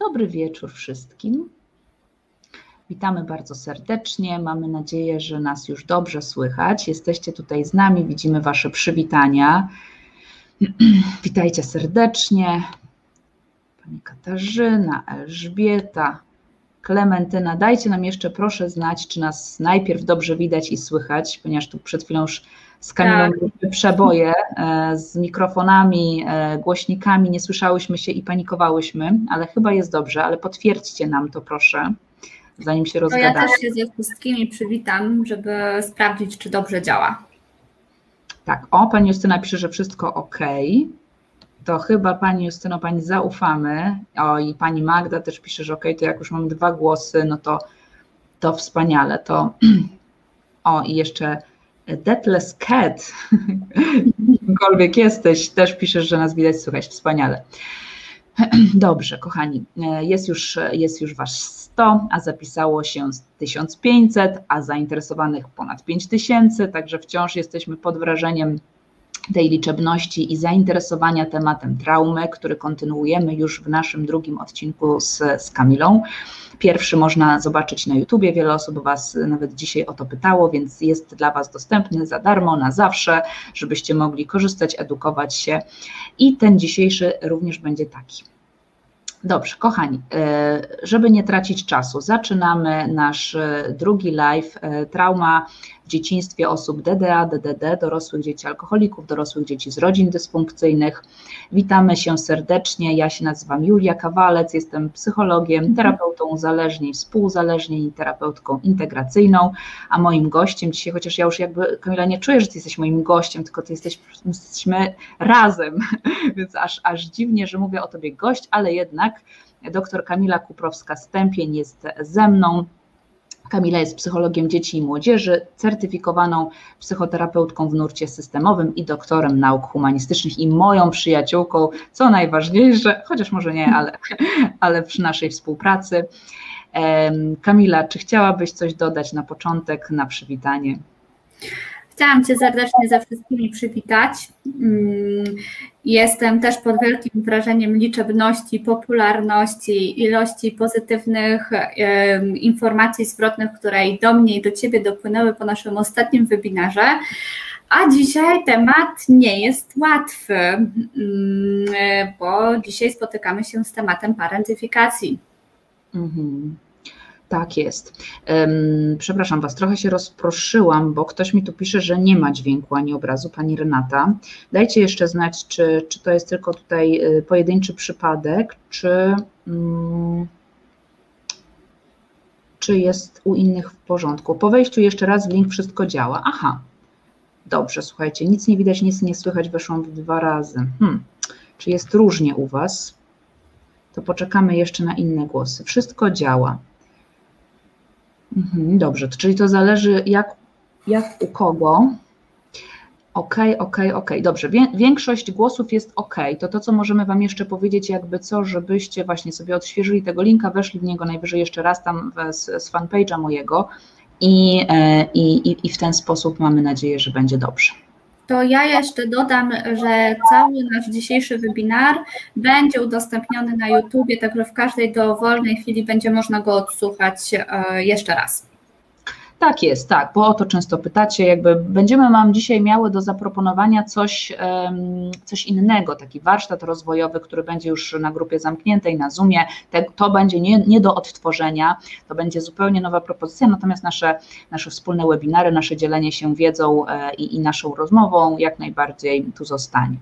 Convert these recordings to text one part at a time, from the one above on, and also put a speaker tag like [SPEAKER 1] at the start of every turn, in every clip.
[SPEAKER 1] Dobry wieczór wszystkim. Witamy bardzo serdecznie. Mamy nadzieję, że nas już dobrze słychać. Jesteście tutaj z nami, widzimy Wasze przywitania. Witajcie serdecznie. Pani Katarzyna, Elżbieta, Klementyna. Dajcie nam jeszcze proszę znać, czy nas najpierw dobrze widać i słychać, ponieważ tu przed chwilą już z Kamilą tak. przeboje e, z mikrofonami, e, głośnikami, nie słyszałyśmy się i panikowałyśmy, ale chyba jest dobrze, ale potwierdźcie nam to proszę, zanim się rozgadamy.
[SPEAKER 2] Ja też się ze wszystkimi przywitam, żeby sprawdzić, czy dobrze działa.
[SPEAKER 1] Tak, o, pani Justyna pisze, że wszystko ok. To chyba pani Justyno, pani zaufamy. O, i pani Magda też pisze, że ok, to jak już mam dwa głosy, no to, to wspaniale. To o, i jeszcze Deathless Cat, kimkolwiek jesteś, też piszesz, że nas widać, słychać, wspaniale. Dobrze, kochani, jest już, jest już Was 100, a zapisało się 1500, a zainteresowanych ponad 5000, także wciąż jesteśmy pod wrażeniem tej liczebności i zainteresowania tematem traumy, który kontynuujemy już w naszym drugim odcinku z, z Kamilą. Pierwszy można zobaczyć na YouTubie, wiele osób Was nawet dzisiaj o to pytało, więc jest dla Was dostępny za darmo, na zawsze, żebyście mogli korzystać, edukować się. I ten dzisiejszy również będzie taki. Dobrze, kochani, e, żeby nie tracić czasu, zaczynamy nasz e, drugi live. E, trauma dzieciństwie osób DDA, DDD, dorosłych dzieci alkoholików, dorosłych dzieci z rodzin dysfunkcyjnych. Witamy się serdecznie. Ja się nazywam Julia Kawalec, jestem psychologiem, mhm. terapeutą uzależnień, współuzależnień, terapeutką integracyjną, a moim gościem dzisiaj, chociaż ja już jakby, Kamila, nie czuję, że ty jesteś moim gościem, tylko ty jesteś, jesteśmy razem, więc aż, aż dziwnie, że mówię o tobie gość, ale jednak dr Kamila Kuprowska-Stępień jest ze mną. Kamila jest psychologiem dzieci i młodzieży, certyfikowaną psychoterapeutką w nurcie systemowym i doktorem nauk humanistycznych i moją przyjaciółką, co najważniejsze, chociaż może nie, ale, ale przy naszej współpracy. Kamila, czy chciałabyś coś dodać na początek, na przywitanie?
[SPEAKER 2] Chciałam Cię serdecznie ze wszystkimi przywitać. Mm, jestem też pod wielkim wrażeniem liczebności, popularności, ilości pozytywnych informacji zwrotnych, które i do mnie i do Ciebie dopłynęły po naszym ostatnim webinarze. A dzisiaj temat nie jest łatwy, mm, bo dzisiaj spotykamy się z tematem parentyfikacji. Mhm.
[SPEAKER 1] Tak jest. Przepraszam Was, trochę się rozproszyłam, bo ktoś mi tu pisze, że nie ma dźwięku ani obrazu, Pani Renata. Dajcie jeszcze znać, czy, czy to jest tylko tutaj y, pojedynczy przypadek, czy, mm, czy jest u innych w porządku. Po wejściu jeszcze raz w link wszystko działa. Aha, dobrze, słuchajcie, nic nie widać, nic nie słychać, weszłam dwa razy. Hmm. Czy jest różnie u Was? To poczekamy jeszcze na inne głosy. Wszystko działa. Mhm, dobrze, czyli to zależy jak, jak u kogo. OK, OK, OK. Dobrze, większość głosów jest OK. To to, co możemy Wam jeszcze powiedzieć, jakby co, żebyście właśnie sobie odświeżyli tego linka, weszli w niego najwyżej jeszcze raz tam z, z fanpage'a mojego i, e, i, i w ten sposób mamy nadzieję, że będzie dobrze
[SPEAKER 2] to ja jeszcze dodam, że cały nasz dzisiejszy webinar będzie udostępniony na YouTubie, także w każdej dowolnej chwili będzie można go odsłuchać e, jeszcze raz.
[SPEAKER 1] Tak jest, tak, bo o to często pytacie, jakby będziemy Wam dzisiaj miały do zaproponowania coś, coś innego, taki warsztat rozwojowy, który będzie już na grupie zamkniętej, na Zoomie, to będzie nie, nie do odtworzenia, to będzie zupełnie nowa propozycja, natomiast nasze, nasze wspólne webinary, nasze dzielenie się wiedzą e, i, i naszą rozmową jak najbardziej tu zostanie.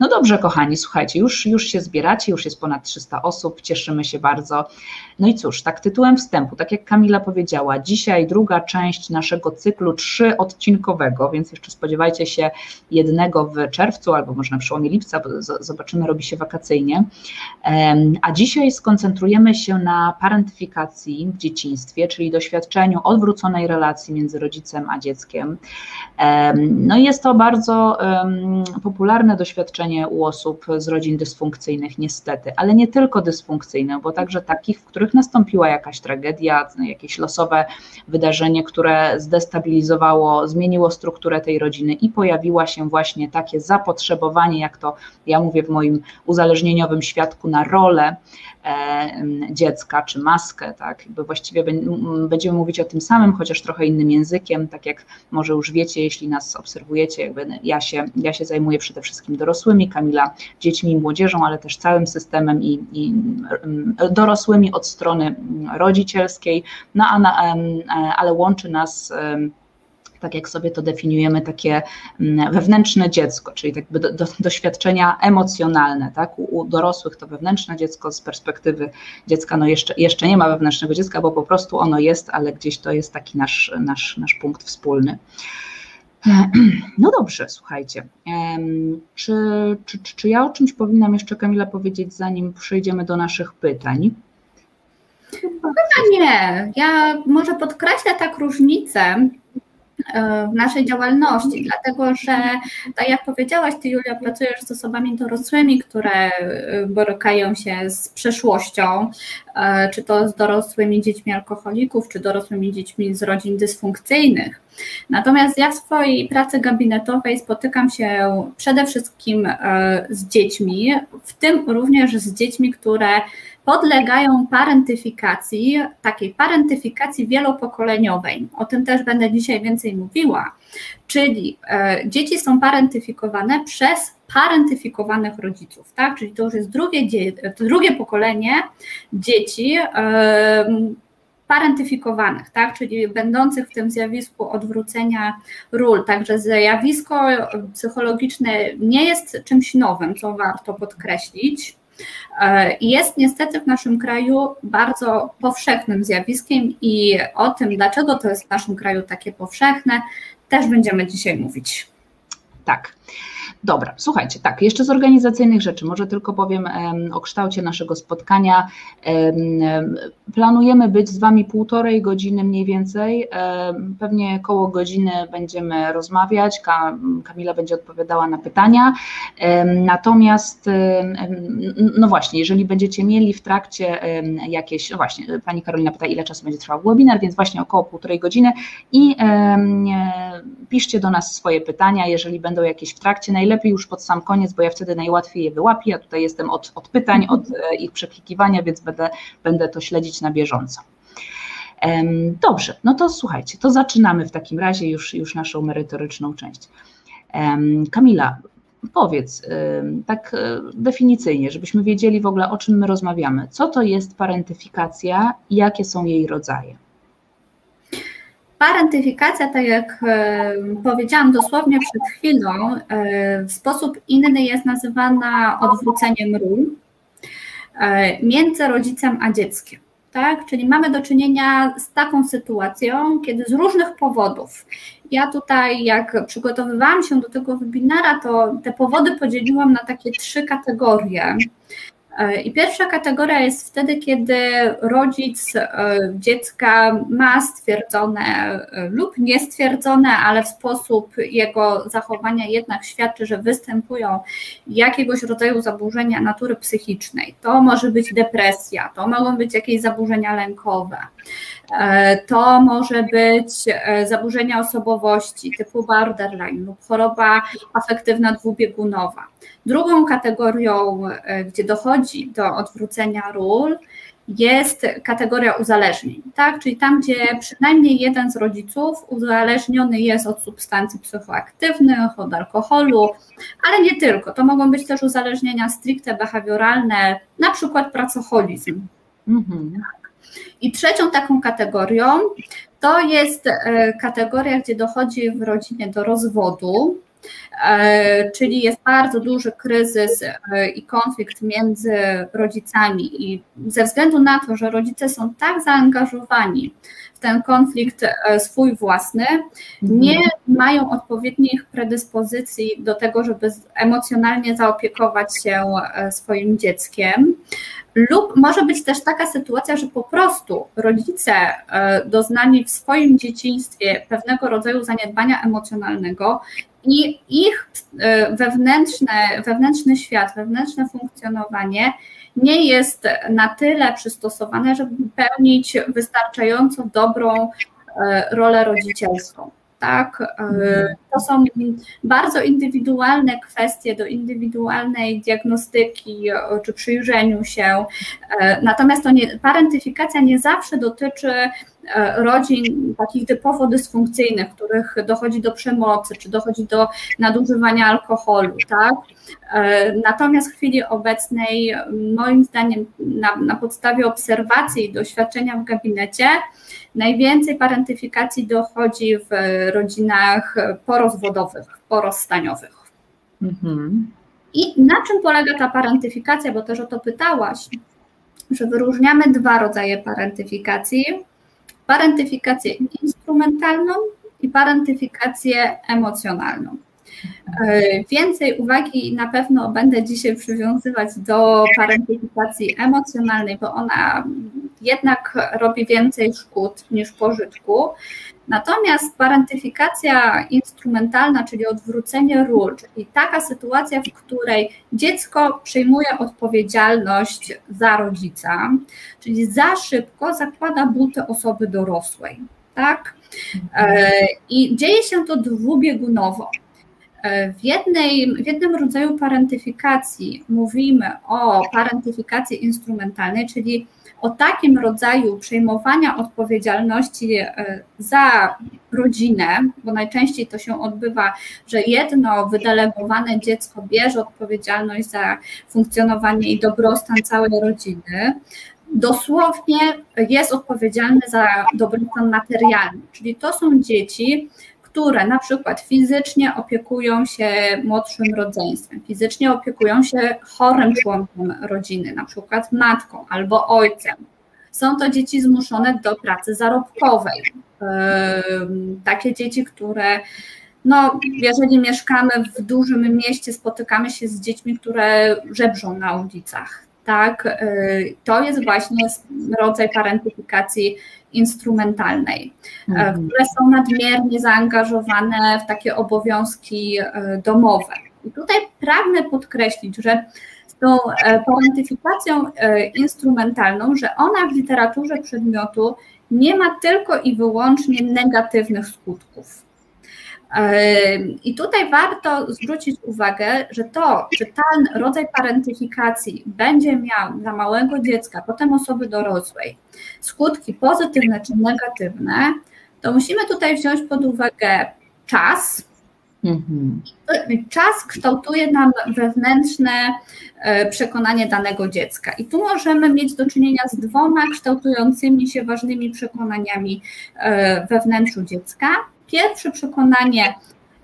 [SPEAKER 1] No dobrze, kochani, słuchajcie, już, już się zbieracie, już jest ponad 300 osób, cieszymy się bardzo. No i cóż, tak tytułem wstępu, tak jak Kamila powiedziała, dzisiaj druga część naszego cyklu trzyodcinkowego, więc jeszcze spodziewajcie się jednego w czerwcu albo może na przełomie lipca, bo zobaczymy, robi się wakacyjnie. A dzisiaj skoncentrujemy się na parentyfikacji w dzieciństwie, czyli doświadczeniu odwróconej relacji między rodzicem a dzieckiem. No i jest to bardzo popularne doświadczenie u osób z rodzin dysfunkcyjnych, niestety, ale nie tylko dysfunkcyjne, bo także takich, w których nastąpiła jakaś tragedia, jakieś losowe wydarzenie, które zdestabilizowało, zmieniło strukturę tej rodziny i pojawiła się właśnie takie zapotrzebowanie, jak to ja mówię w moim uzależnieniowym świadku, na rolę dziecka czy maskę, tak? Jakby właściwie będziemy mówić o tym samym, chociaż trochę innym językiem, tak jak może już wiecie, jeśli nas obserwujecie, jakby ja się, ja się zajmuję przede wszystkim dorosłymi, Kamila dziećmi i młodzieżą, ale też całym systemem i, i dorosłymi od strony rodzicielskiej, no a na, ale łączy nas tak jak sobie to definiujemy, takie mm, wewnętrzne dziecko, czyli jakby do, do, doświadczenia emocjonalne, tak? U, u, dorosłych to wewnętrzne dziecko, z perspektywy dziecka no jeszcze, jeszcze nie ma wewnętrznego dziecka, bo po prostu ono jest, ale gdzieś to jest taki nasz, nasz, nasz punkt wspólny. No dobrze, słuchajcie. Czy, czy, czy, ja o czymś powinnam jeszcze Kamila powiedzieć, zanim przejdziemy do naszych pytań?
[SPEAKER 2] Chyba nie. Ja może podkreślę tak różnicę w naszej działalności, dlatego że, tak jak powiedziałaś, Ty Julia, pracujesz z osobami dorosłymi, które e, borykają się z przeszłością, e, czy to z dorosłymi dziećmi alkoholików, czy dorosłymi dziećmi z rodzin dysfunkcyjnych. Natomiast ja w swojej pracy gabinetowej spotykam się przede wszystkim z dziećmi, w tym również z dziećmi, które podlegają parentyfikacji, takiej parentyfikacji wielopokoleniowej. O tym też będę dzisiaj więcej mówiła. Czyli e, dzieci są parentyfikowane przez parentyfikowanych rodziców, tak? Czyli to już jest drugie, drugie pokolenie dzieci. E, parentyfikowanych, tak, czyli będących w tym zjawisku odwrócenia ról. Także zjawisko psychologiczne nie jest czymś nowym, co warto podkreślić. E, jest niestety w naszym kraju bardzo powszechnym zjawiskiem i o tym, dlaczego to jest w naszym kraju takie powszechne, też będziemy dzisiaj mówić.
[SPEAKER 1] Tak. Dobra, słuchajcie, tak, jeszcze z organizacyjnych rzeczy, może tylko powiem o kształcie naszego spotkania. Planujemy być z Wami półtorej godziny mniej więcej, pewnie koło godziny będziemy rozmawiać, Kamila będzie odpowiadała na pytania, natomiast no właśnie, jeżeli będziecie mieli w trakcie jakieś, no właśnie, Pani Karolina pyta, ile czasu będzie trwał webinar, więc właśnie około półtorej godziny. I piszcie do nas swoje pytania, jeżeli będą jakieś w trakcie, najlepiej już pod sam koniec, bo ja wtedy najłatwiej je wyłapię. Ja tutaj jestem od, od pytań, od e, ich przeklikiwania, więc będę, będę to śledzić na bieżąco. Dobrze, no to słuchajcie, to zaczynamy w takim razie już, już naszą merytoryczną część. Kamila, powiedz tak e, definicyjnie, żebyśmy wiedzieli w ogóle o czym my rozmawiamy. Co to jest parentyfikacja i jakie są jej rodzaje?
[SPEAKER 2] Parentyfikacja, tak jak e, powiedziałam dosłownie przed chwilą, e, w sposób inny jest nazywana odwróceniem ról e, między rodzicem a dzieckiem. Tak? Czyli mamy do czynienia z taką sytuacją, kiedy z różnych powodów. Ja tutaj, jak przygotowywałam się do tego webinara, to te powody podzieliłam na takie trzy kategorie. E, I pierwsza kategoria jest wtedy, kiedy rodzic e, dziecka ma stwierdzone e, lub niestwierdzone, ale w sposób jego zachowania jednak świadczy, że występują jakiegoś rodzaju zaburzenia natury psychicznej. To może być depresja, to mogą być jakieś zaburzenia lękowe. To może być zaburzenia osobowości typu borderline lub choroba afektywna dwubiegunowa. Drugą kategorią, e, gdzie dochodzi do odwrócenia ról, jest kategoria uzależnień, tak? czyli tam, gdzie przynajmniej jeden z rodziców uzależniony jest od substancji psychoaktywnych, od alkoholu, ale nie tylko. To mogą być też uzależnienia stricte behawioralne, na przykład pracoholizm. Mhm. I trzecią taką kategorią to jest e, kategoria, gdzie dochodzi w rodzinie do rozwodu, E, czyli jest bardzo duży kryzys e, i konflikt między rodzicami i ze względu na to, że rodzice są tak zaangażowani w ten konflikt swój własny, nie mhm. mają odpowiednich predyspozycji do tego, żeby emocjonalnie zaopiekować się swoim dzieckiem Lub może być też taka sytuacja, że po prostu rodzice doznali w swoim dzieciństwie pewnego rodzaju zaniedbania emocjonalnego i ich wewnętrzne, wewnętrzny świat, wewnętrzne funkcjonowanie nie jest na tyle przystosowane, żeby pełnić wystarczająco dobrą rolę rodzicielską tak? E. To są bardzo indywidualne kwestie do indywidualnej diagnostyki czy przyjrzeniu się. E, natomiast to nie, parentyfikacja nie zawsze dotyczy e, rodzin takich typowo dysfunkcyjnych, których dochodzi do przemocy, czy dochodzi do nadużywania alkoholu, tak? Natomiast w chwili obecnej, moim zdaniem, na, na podstawie obserwacji i doświadczenia w gabinecie, Najwięcej parentyfikacji dochodzi w rodzinach porozwodowych, porozstaniowych. Mhm. I na czym polega ta parentyfikacja, bo też o to pytałaś, że wyróżniamy dwa rodzaje parentyfikacji. Parentyfikację instrumentalną i parentyfikację emocjonalną. E, więcej uwagi na pewno będę dzisiaj przywiązywać do parentyfikacji emocjonalnej, bo ona jednak robi więcej szkód niż pożytku. Natomiast parentyfikacja instrumentalna, czyli odwrócenie ról, czyli taka sytuacja, w której dziecko przyjmuje odpowiedzialność za rodzica, czyli za szybko zakłada buty osoby dorosłej. Tak? E, I dzieje się to dwubiegunowo. E, w, jednej, w jednym rodzaju parentyfikacji mówimy o parentyfikacji instrumentalnej, czyli o takim rodzaju przejmowania odpowiedzialności e, za rodzinę, bo najczęściej to się odbywa, że jedno wydelegowane dziecko bierze odpowiedzialność za funkcjonowanie i dobrostan całej rodziny, dosłownie jest odpowiedzialny za dobrostan materialny, czyli to są dzieci, które na przykład fizycznie opiekują się młodszym rodzeństwem, fizycznie opiekują się chorym członkiem rodziny, na przykład matką albo ojcem. Są to dzieci zmuszone do pracy zarobkowej. Takie dzieci, które no, jeżeli mieszkamy w dużym mieście, spotykamy się z dziećmi, które żebrzą na ulicach. Tak, to jest właśnie rodzaj parentyfikacji instrumentalnej, e, mhm. które są nadmiernie zaangażowane w takie obowiązki e, domowe. I tutaj pragnę podkreślić, że z tą e, parentyfikacją instrumentalną, że ona w literaturze przedmiotu nie ma tylko i wyłącznie negatywnych skutków. I tutaj warto zwrócić uwagę, że to, czy ten rodzaj parentyfikacji będzie miał dla małego dziecka, potem osoby dorosłej, skutki pozytywne czy negatywne, to musimy tutaj wziąć pod uwagę czas. Mhm. Czas kształtuje nam wewnętrzne e, przekonanie danego dziecka. I tu możemy mieć do czynienia z dwoma kształtującymi się ważnymi przekonaniami e, we wnętrzu dziecka. Pierwsze przekonanie,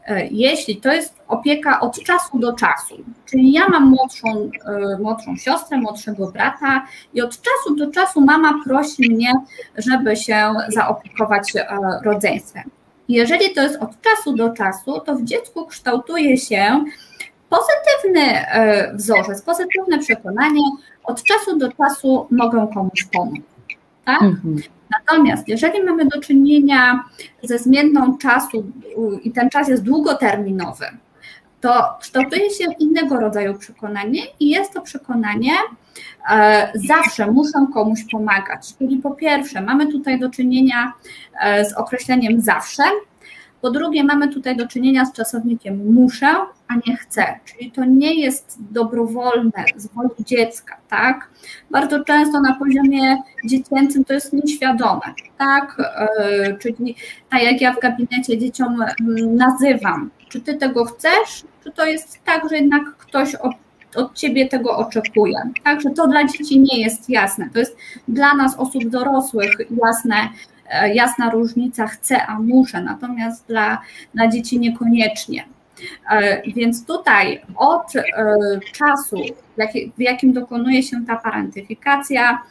[SPEAKER 2] e, jeśli to jest opieka od czasu do czasu, czyli ja mam młodszą, e, młodszą siostrę, młodszego brata i od czasu do czasu mama prosi mnie, żeby się zaopiekować e, rodzeństwem. Jeżeli to jest od czasu do czasu, to w dziecku kształtuje się pozytywny wzorzec, pozytywne przekonanie, od czasu do czasu mogę komuś pomóc. Tak? Mhm. Natomiast jeżeli mamy do czynienia ze zmienną czasu i ten czas jest długoterminowy, to kształtuje się innego rodzaju przekonanie i jest to przekonanie, e, zawsze muszę komuś pomagać. Czyli po pierwsze, mamy tutaj do czynienia e, z określeniem zawsze, po drugie, mamy tutaj do czynienia z czasownikiem muszę, a nie chcę, czyli to nie jest dobrowolne z woli dziecka, tak? Bardzo często na poziomie dziecięcym to jest nieświadome, tak? E, czyli tak jak ja w gabinecie dzieciom mm, nazywam, czy ty tego chcesz, czy to jest tak, że jednak ktoś od, od ciebie tego oczekuje. Także to dla dzieci nie jest jasne. To jest dla nas, osób dorosłych, jasne, jasna różnica chcę, a muszę, natomiast dla, dla dzieci niekoniecznie. E, więc tutaj od e, czasu, w jakim dokonuje się ta parentyfikacja,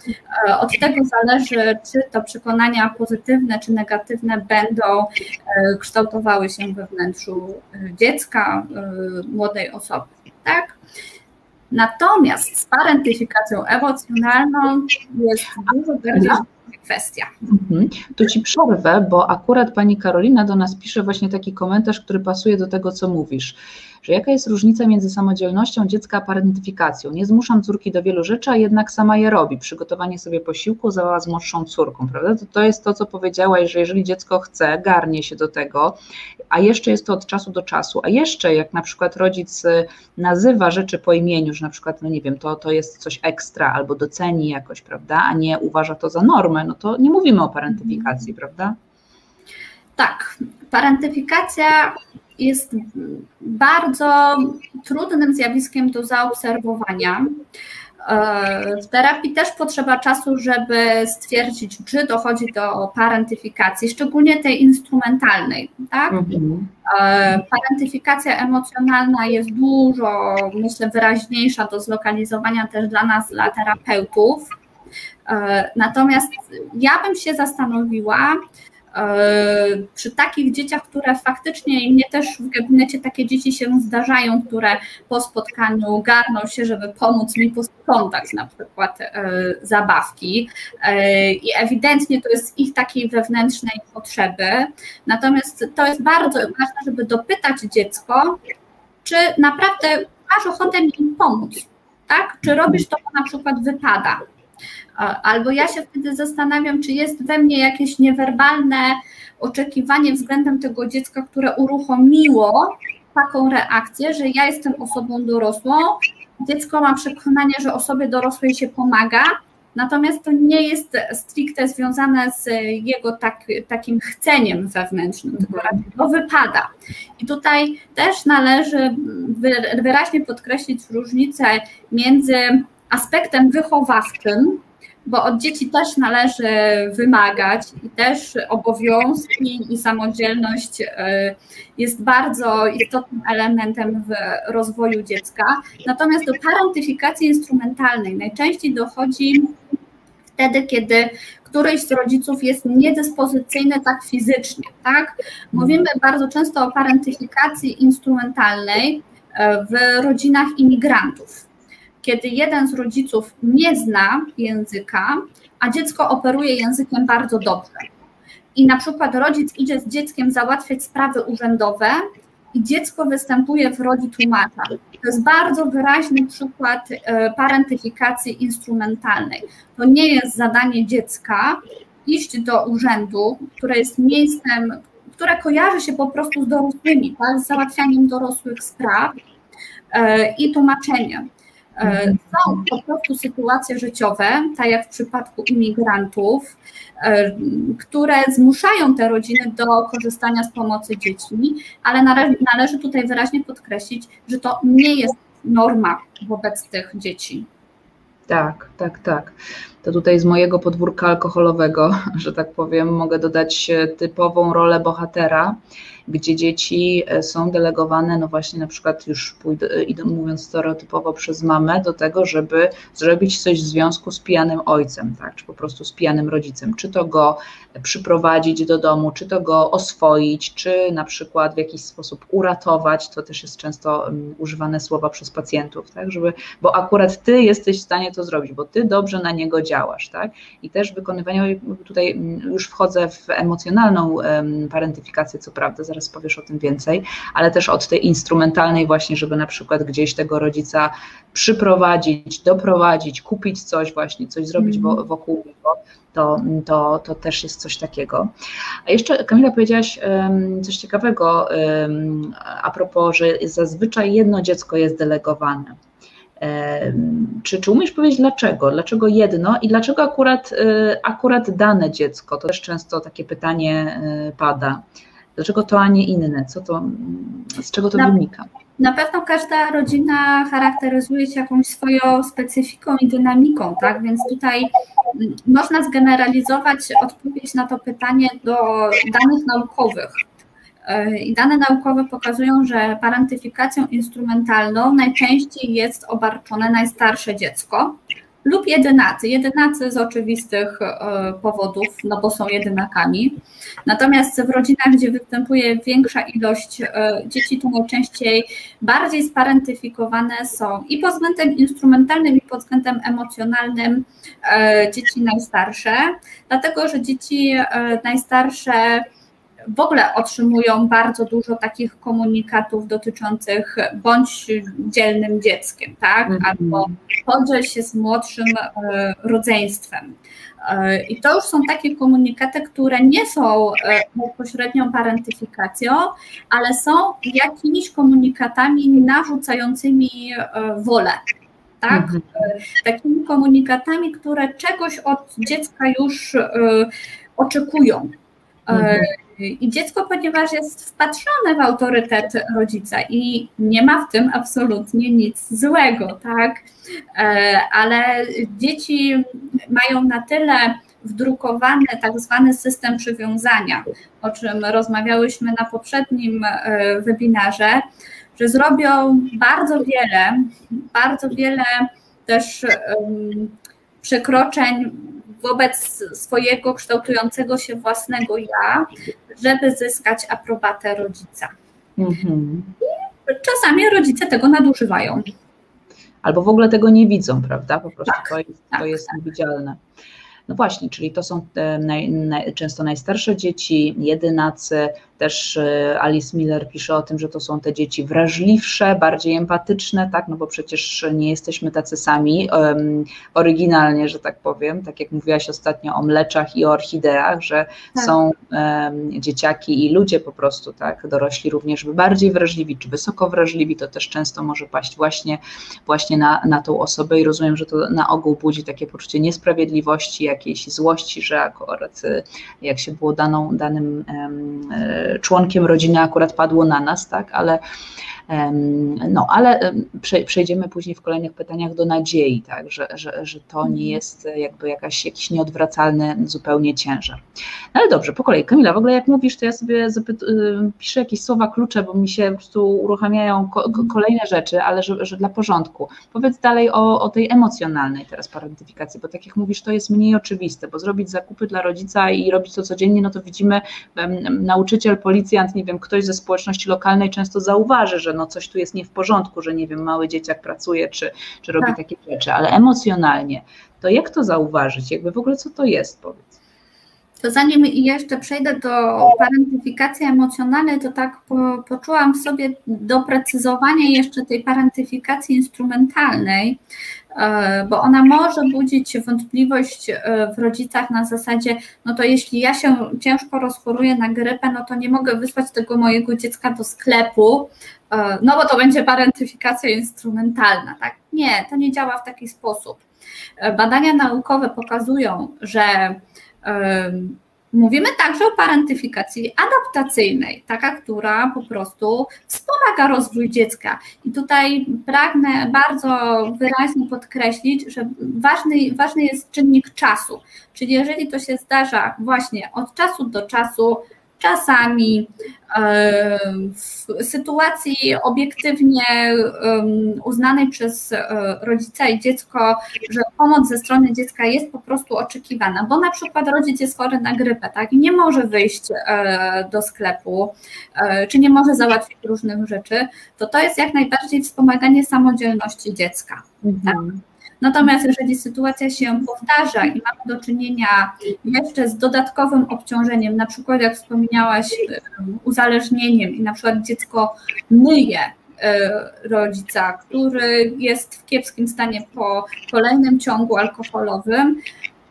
[SPEAKER 2] od tego zależy, czy to przekonania pozytywne czy negatywne będą kształtowały się we wnętrzu dziecka, młodej osoby. Tak? Natomiast z parentyfikacją emocjonalną jest dużo bardziej kwestia.
[SPEAKER 1] Mhm. Ci przerwę, bo akurat Pani Karolina do nas pisze właśnie taki komentarz, który pasuje do tego, co mówisz że jaka jest różnica między samodzielnością dziecka a parentyfikacją. Nie zmuszam córki do wielu rzeczy, a jednak sama je robi. Przygotowanie sobie posiłku zała z młodszą córką, prawda? To, to jest to, co powiedziałaś, że jeżeli dziecko chce, garnie się do tego, a jeszcze jest to od czasu do czasu, a jeszcze jak na przykład rodzic y, nazywa rzeczy po imieniu, że na przykład, no nie wiem, to, to jest coś ekstra albo doceni jakoś, prawda, a nie uważa to za normę, no to nie mówimy o parentyfikacji, prawda?
[SPEAKER 2] Tak, parentyfikacja jest bardzo trudnym zjawiskiem do zaobserwowania. E, w terapii też potrzeba czasu, żeby stwierdzić, czy dochodzi do parentyfikacji, szczególnie tej instrumentalnej. Tak? Mhm. E, parentyfikacja emocjonalna jest dużo, myślę, wyraźniejsza do zlokalizowania też dla nas, dla terapeutów. E, natomiast ja bym się zastanowiła, przy takich dzieciach, które faktycznie mnie też w gabinecie takie dzieci się zdarzają, które po spotkaniu garną się, żeby pomóc mi posprzątać na przykład e, zabawki e, i ewidentnie to jest ich takiej wewnętrznej potrzeby. Natomiast to jest bardzo ważne, żeby dopytać dziecko, czy naprawdę masz ochotę mi pomóc, tak? Czy robisz to, na przykład wypada, Albo ja się wtedy zastanawiam, czy jest we mnie jakieś niewerbalne oczekiwanie względem tego dziecka, które uruchomiło taką reakcję, że ja jestem osobą dorosłą, dziecko ma przekonanie, że osobie dorosłej się pomaga, natomiast to nie jest stricte związane z jego tak, takim chceniem wewnętrznym, tylko raczej to wypada. I tutaj też należy wyraźnie podkreślić różnicę między aspektem wychowawczym, bo od dzieci też należy wymagać i też obowiązki i samodzielność e, jest bardzo istotnym elementem w rozwoju dziecka. Natomiast do parentyfikacji instrumentalnej najczęściej dochodzi wtedy, kiedy któryś z rodziców jest niedyspozycyjny tak fizycznie, tak? Mówimy bardzo często o parentyfikacji instrumentalnej e, w rodzinach imigrantów kiedy jeden z rodziców nie zna języka, a dziecko operuje językiem bardzo dobrze. I na przykład rodzic idzie z dzieckiem załatwiać sprawy urzędowe i dziecko występuje w roli tłumacza. To jest bardzo wyraźny przykład e, parentyfikacji instrumentalnej. To nie jest zadanie dziecka iść do urzędu, które jest miejscem, które kojarzy się po prostu z dorosłymi, tak, z załatwianiem dorosłych spraw e, i tłumaczeniem. E, są po prostu sytuacje życiowe, tak jak w przypadku imigrantów, e, które zmuszają te rodziny do korzystania z pomocy dzieci, ale należy tutaj wyraźnie podkreślić, że to nie jest norma wobec tych dzieci.
[SPEAKER 1] Tak, tak, tak. To tutaj z mojego podwórka alkoholowego, że tak powiem, mogę dodać typową rolę bohatera gdzie dzieci e, są delegowane, no właśnie na przykład już e, mówiąc stereotypowo przez mamę, do tego, żeby zrobić coś w związku z pijanym ojcem, tak, czy po prostu z pijanym rodzicem, czy to go przyprowadzić do domu, czy to go oswoić, czy na przykład w jakiś sposób uratować, to też jest często um, używane słowa przez pacjentów, tak, żeby, bo akurat ty jesteś w stanie to zrobić, bo ty dobrze na niego działasz, tak, i też wykonywanie, tutaj już wchodzę w emocjonalną parentyfikację, co prawda, zaraz powiesz o tym więcej, ale też od tej instrumentalnej właśnie, żeby na przykład gdzieś tego rodzica przyprowadzić, doprowadzić, kupić coś właśnie, coś zrobić mm. wokół niego, to, to, to też jest coś takiego. A jeszcze Kamila powiedziałaś um, coś ciekawego um, a propos, że zazwyczaj jedno dziecko jest delegowane. Czy, czy umiesz powiedzieć dlaczego? Dlaczego jedno i dlaczego akurat, y, akurat dane dziecko? To też często takie pytanie y, pada. Dlaczego to, a nie inne? Co to, z czego to na, wynika?
[SPEAKER 2] Na pewno każda rodzina charakteryzuje się jakąś swoją specyfiką i dynamiką, tak? Więc tutaj mm, można zgeneralizować odpowiedź na to pytanie do danych naukowych. E, I dane naukowe pokazują, że parentyfikacją instrumentalną najczęściej jest obarczone najstarsze dziecko, lub jedynacy. Jedynacy z oczywistych e, powodów, no bo są jedynakami. Natomiast w rodzinach, gdzie występuje większa ilość e, dzieci, to najczęściej bardziej sparentyfikowane są i pod względem instrumentalnym, i pod względem emocjonalnym e, dzieci najstarsze, dlatego że dzieci najstarsze w ogóle otrzymują bardzo dużo takich komunikatów dotyczących bądź dzielnym dzieckiem, tak? Mhm. Albo podziel się z młodszym e, rodzeństwem. E, I to już są takie komunikaty, które nie są e, bezpośrednią parentyfikacją, ale są jakimiś komunikatami narzucającymi wolę. Tak? Mhm. Takimi komunikatami, które czegoś od dziecka już oczekują. Mhm. I dziecko, ponieważ jest wpatrzone w autorytet rodzica i nie ma w tym absolutnie nic złego, tak? E, ale dzieci mają na tyle wdrukowany tak zwany system przywiązania, o czym rozmawiałyśmy na poprzednim e, webinarze, że zrobią bardzo wiele, bardzo wiele też przekroczeń wobec swojego kształtującego się własnego ja, żeby zyskać aprobatę rodzica. Mhm. Czasami rodzice tego nadużywają.
[SPEAKER 1] Albo w ogóle tego nie widzą, prawda? Po prostu tak, to jest, tak, to jest tak. niewidzialne. No właśnie, czyli to są naj, naj, często najstarsze dzieci, jedynacy, też e, Alice Miller pisze o tym, że to są te dzieci wrażliwsze, bardziej empatyczne, tak, no bo przecież nie jesteśmy tacy sami um, oryginalnie, że tak powiem, tak jak mówiłaś ostatnio o mleczach i o orchideach, że tak. są um, dzieciaki i ludzie po prostu, tak, dorośli również bardziej wrażliwi, czy wysoko wrażliwi, to też często może paść właśnie, właśnie na, na tą osobę. I rozumiem, że to na ogół budzi takie poczucie niesprawiedliwości, jakiejś złości, że akurat e, jak się było daną, danym um, członkiem rodziny akurat padło na nas, tak, ale no, ale przejdziemy później w kolejnych pytaniach do nadziei, tak, że, że, że to nie mhm. jest jakby jakaś, jakiś nieodwracalny zupełnie ciężar. No ale dobrze, po kolei. Kamila, w ogóle jak mówisz, to ja sobie y, piszę jakieś słowa klucze, bo mi się po prostu uruchamiają ko- kolejne rzeczy, ale że, że, dla porządku. Powiedz dalej o, o tej emocjonalnej teraz parentyfikacji, bo tak jak mówisz, to jest mniej oczywiste, bo zrobić zakupy dla rodzica i robić to codziennie, no to widzimy, nauczyciel, policjant, nie wiem, ktoś ze społeczności lokalnej często zauważy, że no coś tu jest nie w porządku, że nie wiem, mały dzieciak pracuje czy, czy robi tak. takie rzeczy, ale emocjonalnie, to jak to zauważyć? Jakby w ogóle co to jest, powiedz?
[SPEAKER 2] To zanim jeszcze przejdę do parentyfikacji emocjonalnej, to tak po, poczułam w sobie doprecyzowanie jeszcze tej parentyfikacji instrumentalnej, bo ona może budzić wątpliwość e, w rodzicach na zasadzie, no to jeśli ja się ciężko rozchoruję na grypę, no to nie mogę wysłać tego mojego dziecka do sklepu, e, no bo to będzie parentyfikacja instrumentalna, tak? Nie, to nie działa w taki sposób. Badania naukowe pokazują, że Mówimy także o parentyfikacji adaptacyjnej, taka, która po prostu wspomaga rozwój dziecka. I tutaj pragnę bardzo wyraźnie podkreślić, że ważny, ważny jest czynnik czasu. Czyli jeżeli to się zdarza właśnie od czasu do czasu, czasami w sytuacji obiektywnie uznanej przez e, rodzica i dziecko, że pomoc ze strony dziecka jest po prostu oczekiwana, bo na przykład rodzic jest chory na grypę, tak, i nie może wyjść e, do sklepu, e, czy nie może załatwić różnych rzeczy, to to jest jak najbardziej wspomaganie samodzielności dziecka. Mhm. Tak? Natomiast jeżeli sytuacja się powtarza i mamy do czynienia jeszcze z dodatkowym obciążeniem, na przykład jak wspomniałaś, uzależnieniem i na przykład dziecko myje e, rodzica, który jest w kiepskim stanie po kolejnym ciągu alkoholowym,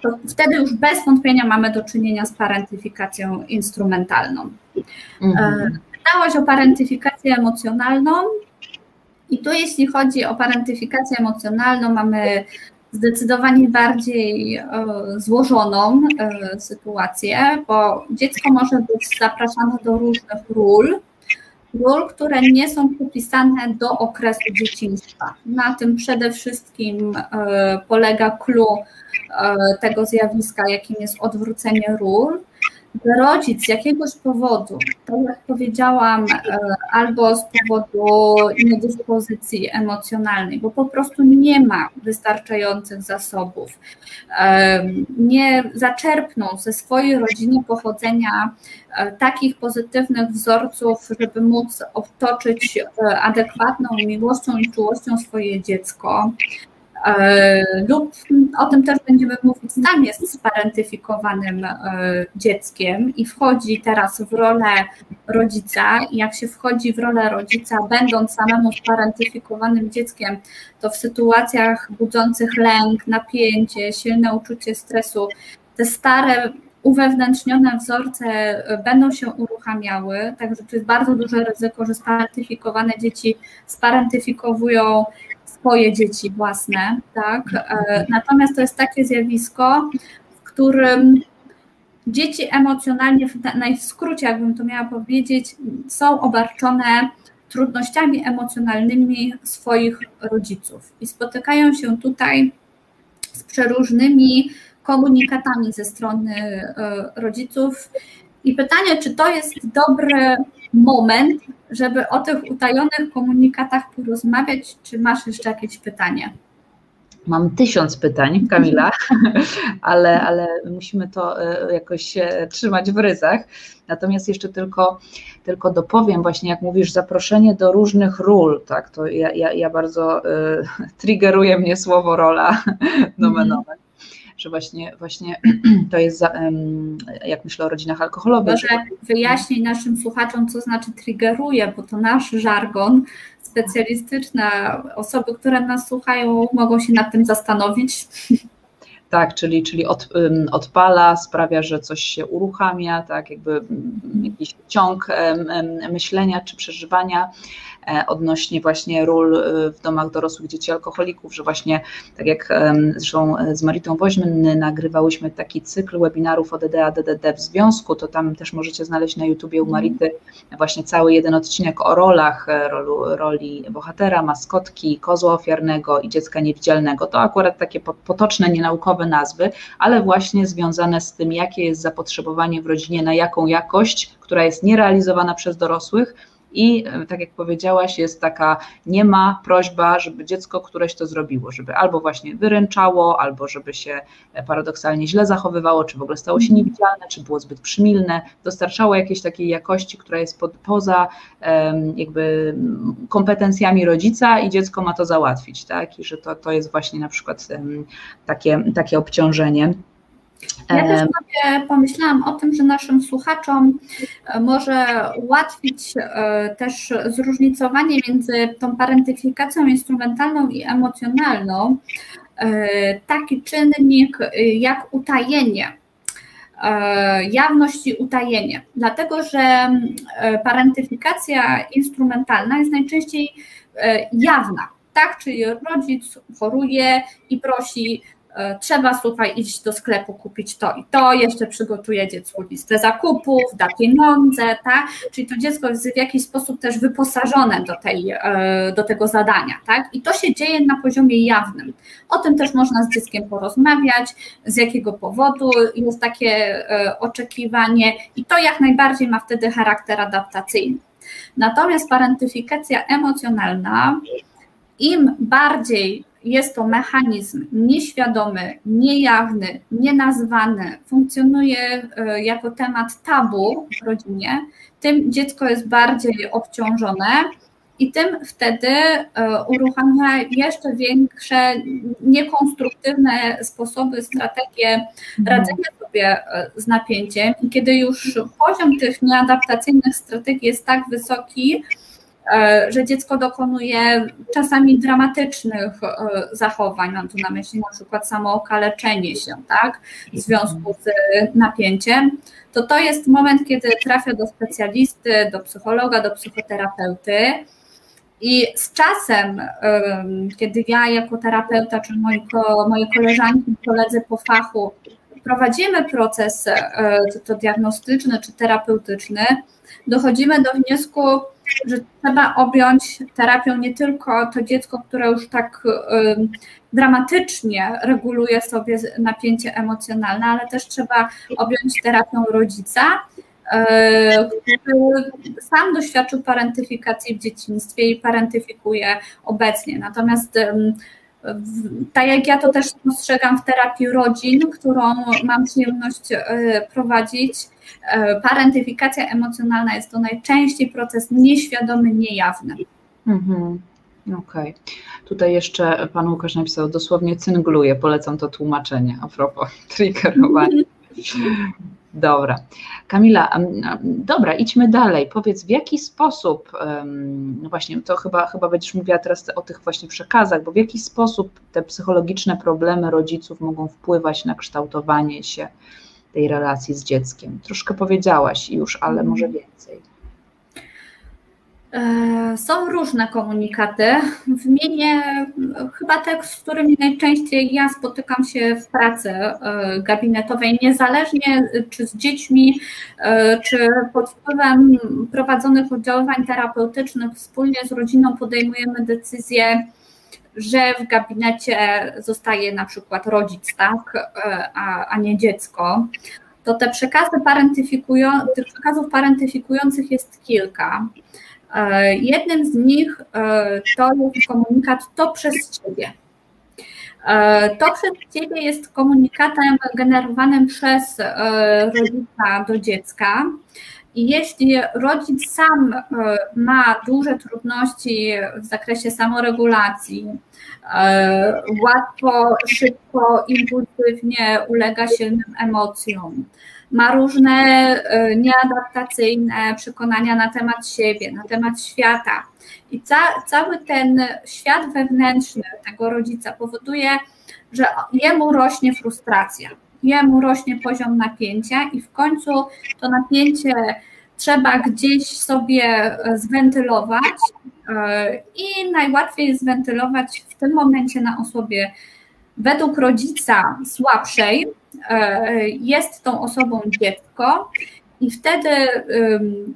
[SPEAKER 2] to wtedy już bez wątpienia mamy do czynienia z parentyfikacją instrumentalną. Mhm. Pytałaś o parentyfikację emocjonalną. I tu, jeśli chodzi o parentyfikację emocjonalną, mamy zdecydowanie bardziej e, złożoną e, sytuację, bo dziecko może być zapraszane do różnych ról, ról, które nie są przypisane do okresu dzieciństwa. Na tym przede wszystkim e, polega clue tego zjawiska, jakim jest odwrócenie ról. Rodzic z jakiegoś powodu, tak jak powiedziałam, e, albo z powodu niedyspozycji emocjonalnej, bo po prostu nie ma wystarczających zasobów, e, nie zaczerpnął ze swojej rodziny pochodzenia e, takich pozytywnych wzorców, żeby móc otoczyć adekwatną miłością i czułością swoje dziecko, lub o tym też będziemy mówić, sam jest sparentyfikowanym e, dzieckiem i wchodzi teraz w rolę rodzica. I jak się wchodzi w rolę rodzica, będąc samemu sparentyfikowanym dzieckiem, to w sytuacjach budzących lęk, napięcie, silne uczucie stresu, te stare uwewnętrznione wzorce e, będą się uruchamiały, także to jest bardzo duże ryzyko, że sparentyfikowane dzieci sparentyfikowują swoje dzieci własne, tak? E, natomiast to jest takie zjawisko, w którym dzieci emocjonalnie, w najskrócie jakbym to miała powiedzieć, są obarczone trudnościami emocjonalnymi swoich rodziców i spotykają się tutaj z przeróżnymi komunikatami ze strony e, rodziców. I pytanie, czy to jest dobry moment, żeby o tych utajonych komunikatach porozmawiać. Czy masz jeszcze jakieś pytanie?
[SPEAKER 1] Mam tysiąc pytań, Kamila, ale, ale musimy to e, jakoś trzymać w ryzach. Natomiast jeszcze tylko, tylko dopowiem, właśnie jak mówisz, zaproszenie do różnych ról, tak, to ja, ja, ja bardzo y, triggeruje mnie słowo rola nomen omen że właśnie, właśnie to jest, za, jak myślę o rodzinach alkoholowych.
[SPEAKER 2] Może wyjaśnij naszym słuchaczom, co znaczy triggeruje, bo to nasz żargon specjalistyczny, osoby, które nas słuchają, mogą się nad tym zastanowić.
[SPEAKER 1] Tak, czyli, czyli od, odpala, sprawia, że coś się uruchamia, tak, jakby jakiś ciąg myślenia czy przeżywania. E, odnośnie właśnie ról e, w domach dorosłych dzieci alkoholików, że właśnie tak jak zresztą z Maritą Woźmyn nagrywałyśmy taki cykl webinarów o DDA, DDD w związku, to tam też możecie znaleźć na YouTubie u Marity właśnie cały jeden odcinek o rolach, e, rolu, roli bohatera, maskotki, kozła ofiarnego i dziecka niewidzialnego. To akurat takie potoczne, nienaukowe nazwy, ale właśnie związane z tym, jakie jest zapotrzebowanie w rodzinie, na jaką jakość, która jest nierealizowana przez dorosłych, i e, tak jak powiedziałaś, jest taka nie ma prośba, żeby dziecko któreś to zrobiło, żeby albo właśnie wyręczało, albo żeby się e, paradoksalnie źle zachowywało, czy w ogóle stało się mhm. niewidzialne, czy było zbyt przymilne, dostarczało jakiejś takiej jakości, która jest pod, poza jakby kompetencjami rodzica i dziecko ma to załatwić, tak? I że to, to jest właśnie na przykład takie, takie obciążenie.
[SPEAKER 2] Ja też sobie pomyślałam o tym, że naszym słuchaczom e, może ułatwić e, też zróżnicowanie między tą parentyfikacją instrumentalną i emocjonalną e, taki czynnik jak utajenie. Jawność i utajenie, dlatego że parentyfikacja instrumentalna jest najczęściej jawna, tak? Czyli rodzic choruje i prosi trzeba, słuchaj, iść do sklepu, kupić to i to, jeszcze przygotuje dziecku listę zakupów, da pieniądze, tak? Czyli to dziecko jest w jakiś sposób też wyposażone do, tej, e, do tego zadania, tak? I to się dzieje na poziomie jawnym. O tym też można z dzieckiem porozmawiać, z jakiego powodu jest takie e, oczekiwanie i to jak najbardziej ma wtedy charakter adaptacyjny. Natomiast parentyfikacja emocjonalna, im bardziej jest to mechanizm nieświadomy, niejawny, nienazwany, funkcjonuje e, jako temat tabu w rodzinie, tym dziecko jest bardziej obciążone i tym wtedy e, uruchamia jeszcze większe niekonstruktywne sposoby, strategie mhm. radzenia sobie e, z napięciem. I kiedy już poziom tych nieadaptacyjnych strategii jest tak wysoki, że dziecko dokonuje czasami dramatycznych e, zachowań, mam tu na myśli na przykład samo okaleczenie się, tak, w związku z napięciem, to to jest moment, kiedy trafia do specjalisty, do psychologa, do psychoterapeuty. I z czasem, kiedy ja jako terapeuta, czy moi, moje koleżanki, koledzy po fachu prowadzimy proces, e, czy to diagnostyczny, czy terapeutyczny, dochodzimy do wniosku, że trzeba objąć terapią nie tylko to dziecko, które już tak dramatycznie reguluje sobie napięcie emocjonalne, ale też trzeba objąć terapią rodzica, e, który sam doświadczył parentyfikacji w dzieciństwie i parentyfikuje obecnie. Natomiast tak jak ja to też postrzegam w terapii rodzin, którą mam przyjemność e, prowadzić, parentyfikacja emocjonalna jest to najczęściej proces nieświadomy, niejawny. Mhm.
[SPEAKER 1] Okej. Okay. Tutaj jeszcze pan Łukasz napisał, dosłownie cyngluje, polecam to tłumaczenie a propos triggerowania. Dobra. Kamila, dobra, idźmy dalej. Powiedz, w jaki sposób, no właśnie, to chyba, chyba będziesz mówiła teraz o tych właśnie przekazach, bo w jaki sposób te psychologiczne problemy rodziców mogą wpływać na kształtowanie się tej relacji z dzieckiem? Troszkę powiedziałaś już, ale mhm. może więcej.
[SPEAKER 2] E, są różne komunikaty. Wymienię chyba te, z którymi najczęściej ja spotykam się w pracy e, gabinetowej, niezależnie czy z dziećmi, e, czy pod wpływem prowadzonych oddziaływań terapeutycznych wspólnie z rodziną podejmujemy decyzję, że w gabinecie zostaje na przykład rodzic, tak, a, a nie dziecko to te przekazy parentyfikują, tych przekazów parentyfikujących jest kilka. E, jednym z nich e, to jest komunikat to przez Ciebie. E, to przez Ciebie jest komunikatem generowanym przez rodzica do dziecka. I jeśli rodzic sam ma duże trudności w zakresie samoregulacji, łatwo, szybko, impulsywnie ulega silnym emocjom, ma różne e, nieadaptacyjne przekonania na temat siebie, na temat świata. I ca, cały ten świat wewnętrzny tego rodzica powoduje, że jemu rośnie frustracja, jemu rośnie poziom napięcia, i w końcu to napięcie trzeba gdzieś sobie e, zwentylować. E, I najłatwiej jest zwentylować w tym momencie na osobie według rodzica słabszej, E, jest tą osobą dziecko i wtedy,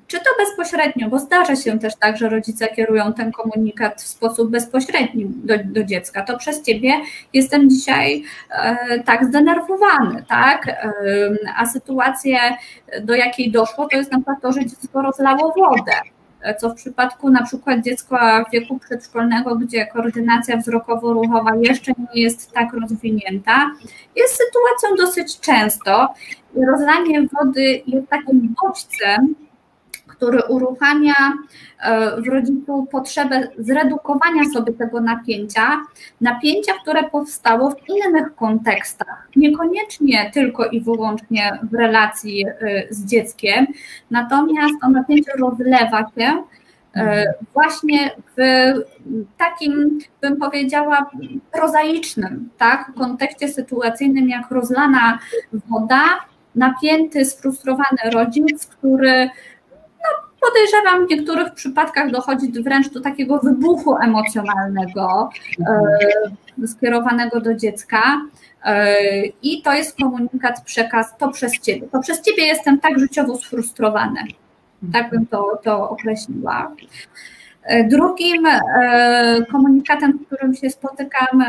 [SPEAKER 2] czy to bezpośrednio, bo zdarza się też tak, że rodzice kierują ten komunikat w sposób bezpośredni do, do dziecka, to przez ciebie jestem dzisiaj e, tak zdenerwowany, tak? A sytuację, do jakiej doszło, to jest na przykład to, że dziecko rozlało wodę co w przypadku na przykład dziecka w wieku przedszkolnego, gdzie koordynacja wzrokowo-ruchowa jeszcze nie jest tak rozwinięta, jest sytuacją dosyć często. Rozlanie wody jest takim bodźcem, który uruchamia e, w rodzicu potrzebę zredukowania sobie tego napięcia, napięcia, które powstało w innych kontekstach, niekoniecznie tylko i wyłącznie w relacji e, z dzieckiem, natomiast to napięcie rozlewa się e, właśnie w takim, bym powiedziała, prozaicznym, tak, kontekście sytuacyjnym, jak rozlana woda, napięty, sfrustrowany rodzic, który podejrzewam, w niektórych przypadkach dochodzi wręcz do takiego wybuchu emocjonalnego e, skierowanego do dziecka. E, I to jest komunikat, przekaz, to przez ciebie. To przez ciebie jestem tak życiowo sfrustrowany. Tak bym to, to określiła. E, drugim komunikatem, z którym się spotykam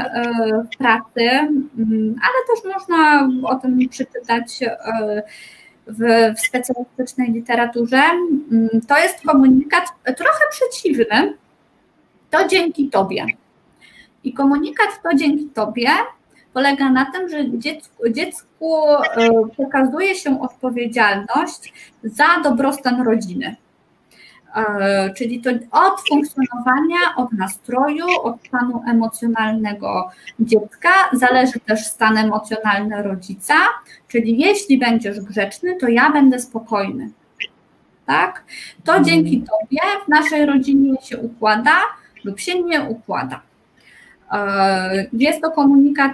[SPEAKER 2] w pracy, mm, ale też można o tym przeczytać w, w specjalistycznej literaturze, mm, to jest komunikat trochę przeciwny. To dzięki Tobie. I komunikat to dzięki Tobie polega na tym, że dziecku, dziecku e, pokazuje się odpowiedzialność za dobrostan rodziny. E, czyli to od funkcjonowania, od nastroju, od stanu emocjonalnego dziecka zależy też stan emocjonalny rodzica, czyli jeśli będziesz grzeczny, to ja będę spokojny. Tak? To mhm. dzięki Tobie w naszej rodzinie się układa lub się nie układa. E, jest to komunikat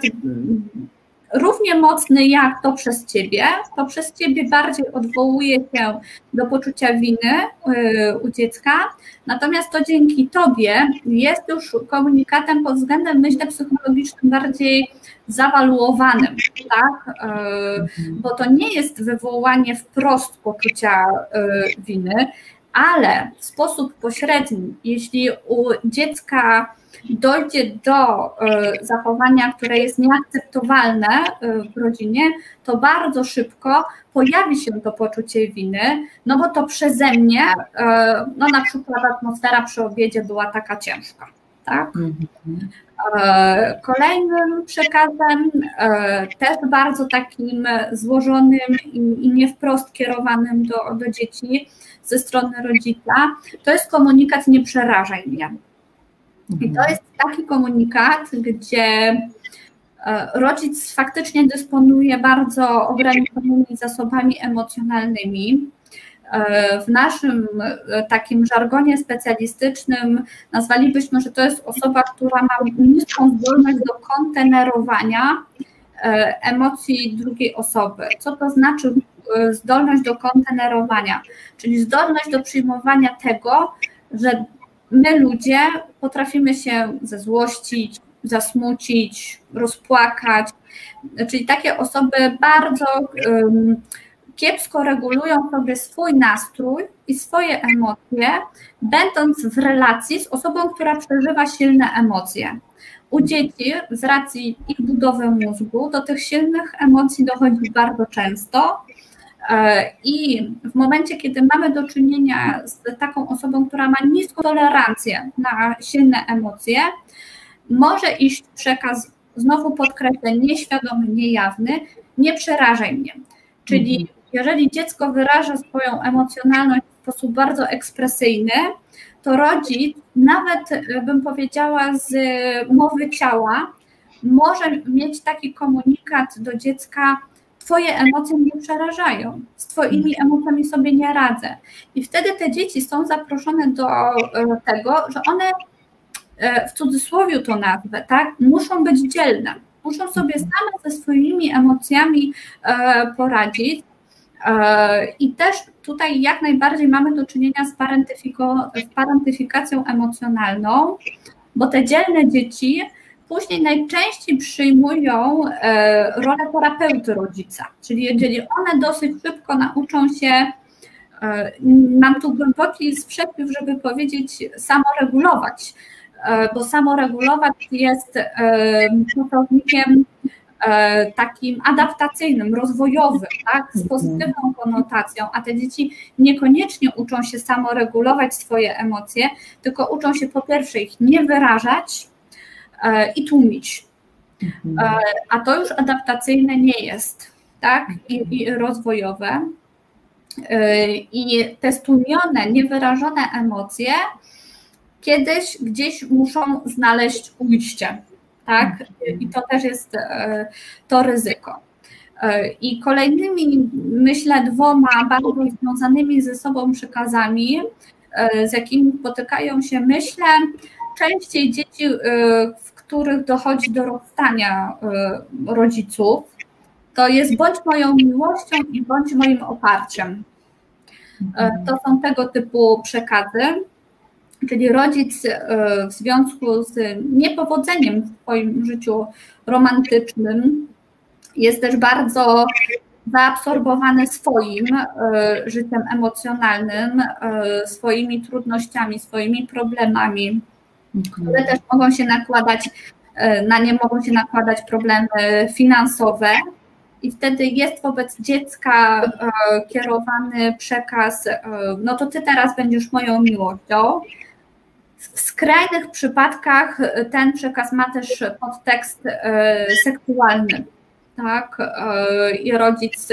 [SPEAKER 2] równie mocny jak to przez ciebie, to przez ciebie bardziej odwołuje się do poczucia winy y, u dziecka, natomiast to dzięki tobie jest już komunikatem pod względem, myślę, psychologicznym bardziej zawaluowanym, tak? Y, bo to nie jest wywołanie wprost poczucia y, winy, ale w sposób pośredni, jeśli u dziecka dojdzie do e, zachowania, które jest nieakceptowalne e, w rodzinie, to bardzo szybko pojawi się to poczucie winy, no bo to przeze mnie, e, no na przykład atmosfera przy obiedzie była taka ciężka. Tak? Kolejnym przekazem, też bardzo takim złożonym i nie wprost kierowanym do, do dzieci ze strony rodzica, to jest komunikat nie przerażaj mnie. I to jest taki komunikat, gdzie e, rodzic faktycznie dysponuje bardzo ograniczonymi zasobami emocjonalnymi. E, w naszym e, takim żargonie specjalistycznym nazwalibyśmy, że to jest osoba, która ma niską zdolność do kontenerowania emocji drugiej osoby. Co to znaczy zdolność do kontenerowania? Czyli zdolność do przyjmowania tego, że my ludzie potrafimy się zezłościć, zasmucić, rozpłakać. Czyli takie osoby bardzo um, kiepsko regulują sobie swój nastrój i swoje emocje, będąc w relacji z osobą, która przeżywa silne emocje. U dzieci, z racji ich budowy mózgu, do tych silnych emocji dochodzi bardzo często E, I w momencie, kiedy mamy do czynienia z taką osobą, która ma niską tolerancję na silne emocje, może iść przekaz, znowu podkreślę, nieświadomy, niejawny, nie przerażaj mnie. Czyli mhm. jeżeli dziecko wyraża swoją emocjonalność w sposób bardzo ekspresyjny, to rodzic, nawet e, bym powiedziała z mowy ciała, może mieć taki komunikat do dziecka, Twoje emocje mnie przerażają, z Twoimi emocjami sobie nie radzę. I wtedy te dzieci są zaproszone do e, tego, że one e, w cudzysłowie to nazwę, tak, muszą być dzielne, muszą sobie same ze swoimi emocjami e, poradzić. I też tutaj jak najbardziej mamy do czynienia z parentyfikacją emocjonalną, bo te dzielne dzieci później najczęściej przyjmują e, rolę terapeuty rodzica, czyli jeżeli one dosyć szybko nauczą się, e, mam tu głęboki sprzeciw, żeby powiedzieć samoregulować, e, bo samoregulować jest czasownikiem takim adaptacyjnym, rozwojowym, tak, z pozytywną konotacją, a te dzieci niekoniecznie uczą się samoregulować swoje emocje, tylko uczą się po pierwsze ich nie wyrażać, E, i tłumić. Mhm. E, a to już adaptacyjne nie jest, tak? I, i rozwojowe. E, I te stłumione, niewyrażone emocje kiedyś gdzieś muszą znaleźć ujście, tak? I to też jest to ryzyko. I kolejnymi, myślę, dwoma bardzo związanymi ze sobą przekazami, z jakimi spotykają się, myślę, częściej dzieci, w których dochodzi do rozstania rodziców, to jest bądź moją miłością i bądź moim oparciem. To są tego typu przekazy, czyli rodzic y, w związku z niepowodzeniem w swoim życiu romantycznym jest też bardzo zaabsorbowany swoim y, życiem emocjonalnym, swoimi trudnościami, swoimi problemami, które też mogą się nakładać, e, na nie mogą się nakładać problemy finansowe. I wtedy jest wobec dziecka e, kierowany przekaz, e, no to ty teraz będziesz moją miłością. W skrajnych przypadkach ten przekaz ma też podtekst seksualny tak, i rodzic,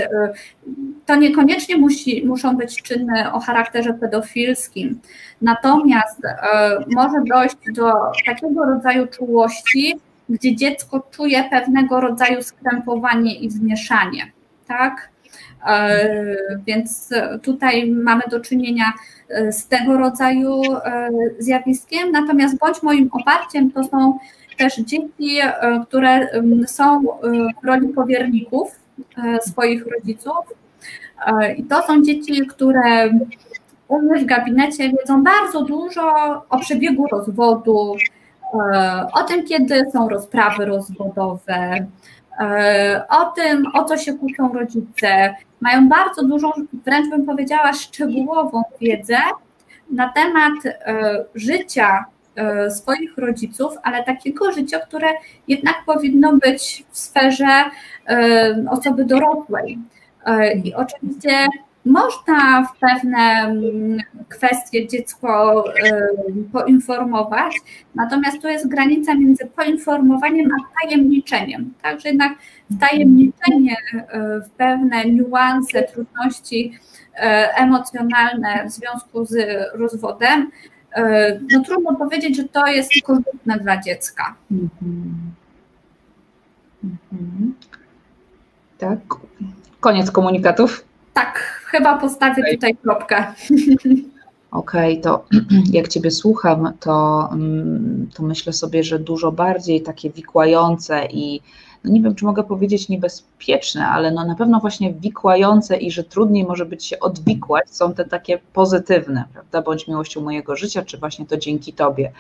[SPEAKER 2] to niekoniecznie musi, muszą być czyny o charakterze pedofilskim, natomiast może dojść do takiego rodzaju czułości, gdzie dziecko czuje pewnego rodzaju skrępowanie i zmieszanie, tak, więc tutaj mamy do czynienia z tego rodzaju zjawiskiem, natomiast bądź moim oparciem to są też dzieci, e, które są e, w roli powierników e, swoich rodziców. I to są dzieci, które u mnie w gabinecie wiedzą bardzo dużo o przebiegu rozwodu, o tym, kiedy są rozprawy rozwodowe, o tym, o co się kłócą rodzice. Mają bardzo dużą, wręcz bym powiedziała, szczegółową wiedzę na temat życia swoich rodziców, ale takiego życia, które jednak powinno być w sferze osoby dorosłej. I oczywiście można w pewne mm, kwestie dziecko poinformować, natomiast tu jest granica między poinformowaniem a tajemniczeniem. Także jednak wtajemniczenie w pewne niuanse, trudności emocjonalne w związku z rozwodem, no trudno powiedzieć, że to jest korzystne dla dziecka. Mhm.
[SPEAKER 1] Mhm. Tak. Koniec komunikatów.
[SPEAKER 2] Tak, chyba postawię okay. tutaj kropkę.
[SPEAKER 1] Okej, okay, to jak Ciebie słucham, to, mm, to myślę sobie, że dużo bardziej takie wikłające i no nie wiem, czy mogę powiedzieć niebezpieczne, ale no na pewno właśnie wikłające i że trudniej może być się odwikłać, są te takie pozytywne, prawda? Bądź miłością mojego życia, czy właśnie to dzięki Tobie.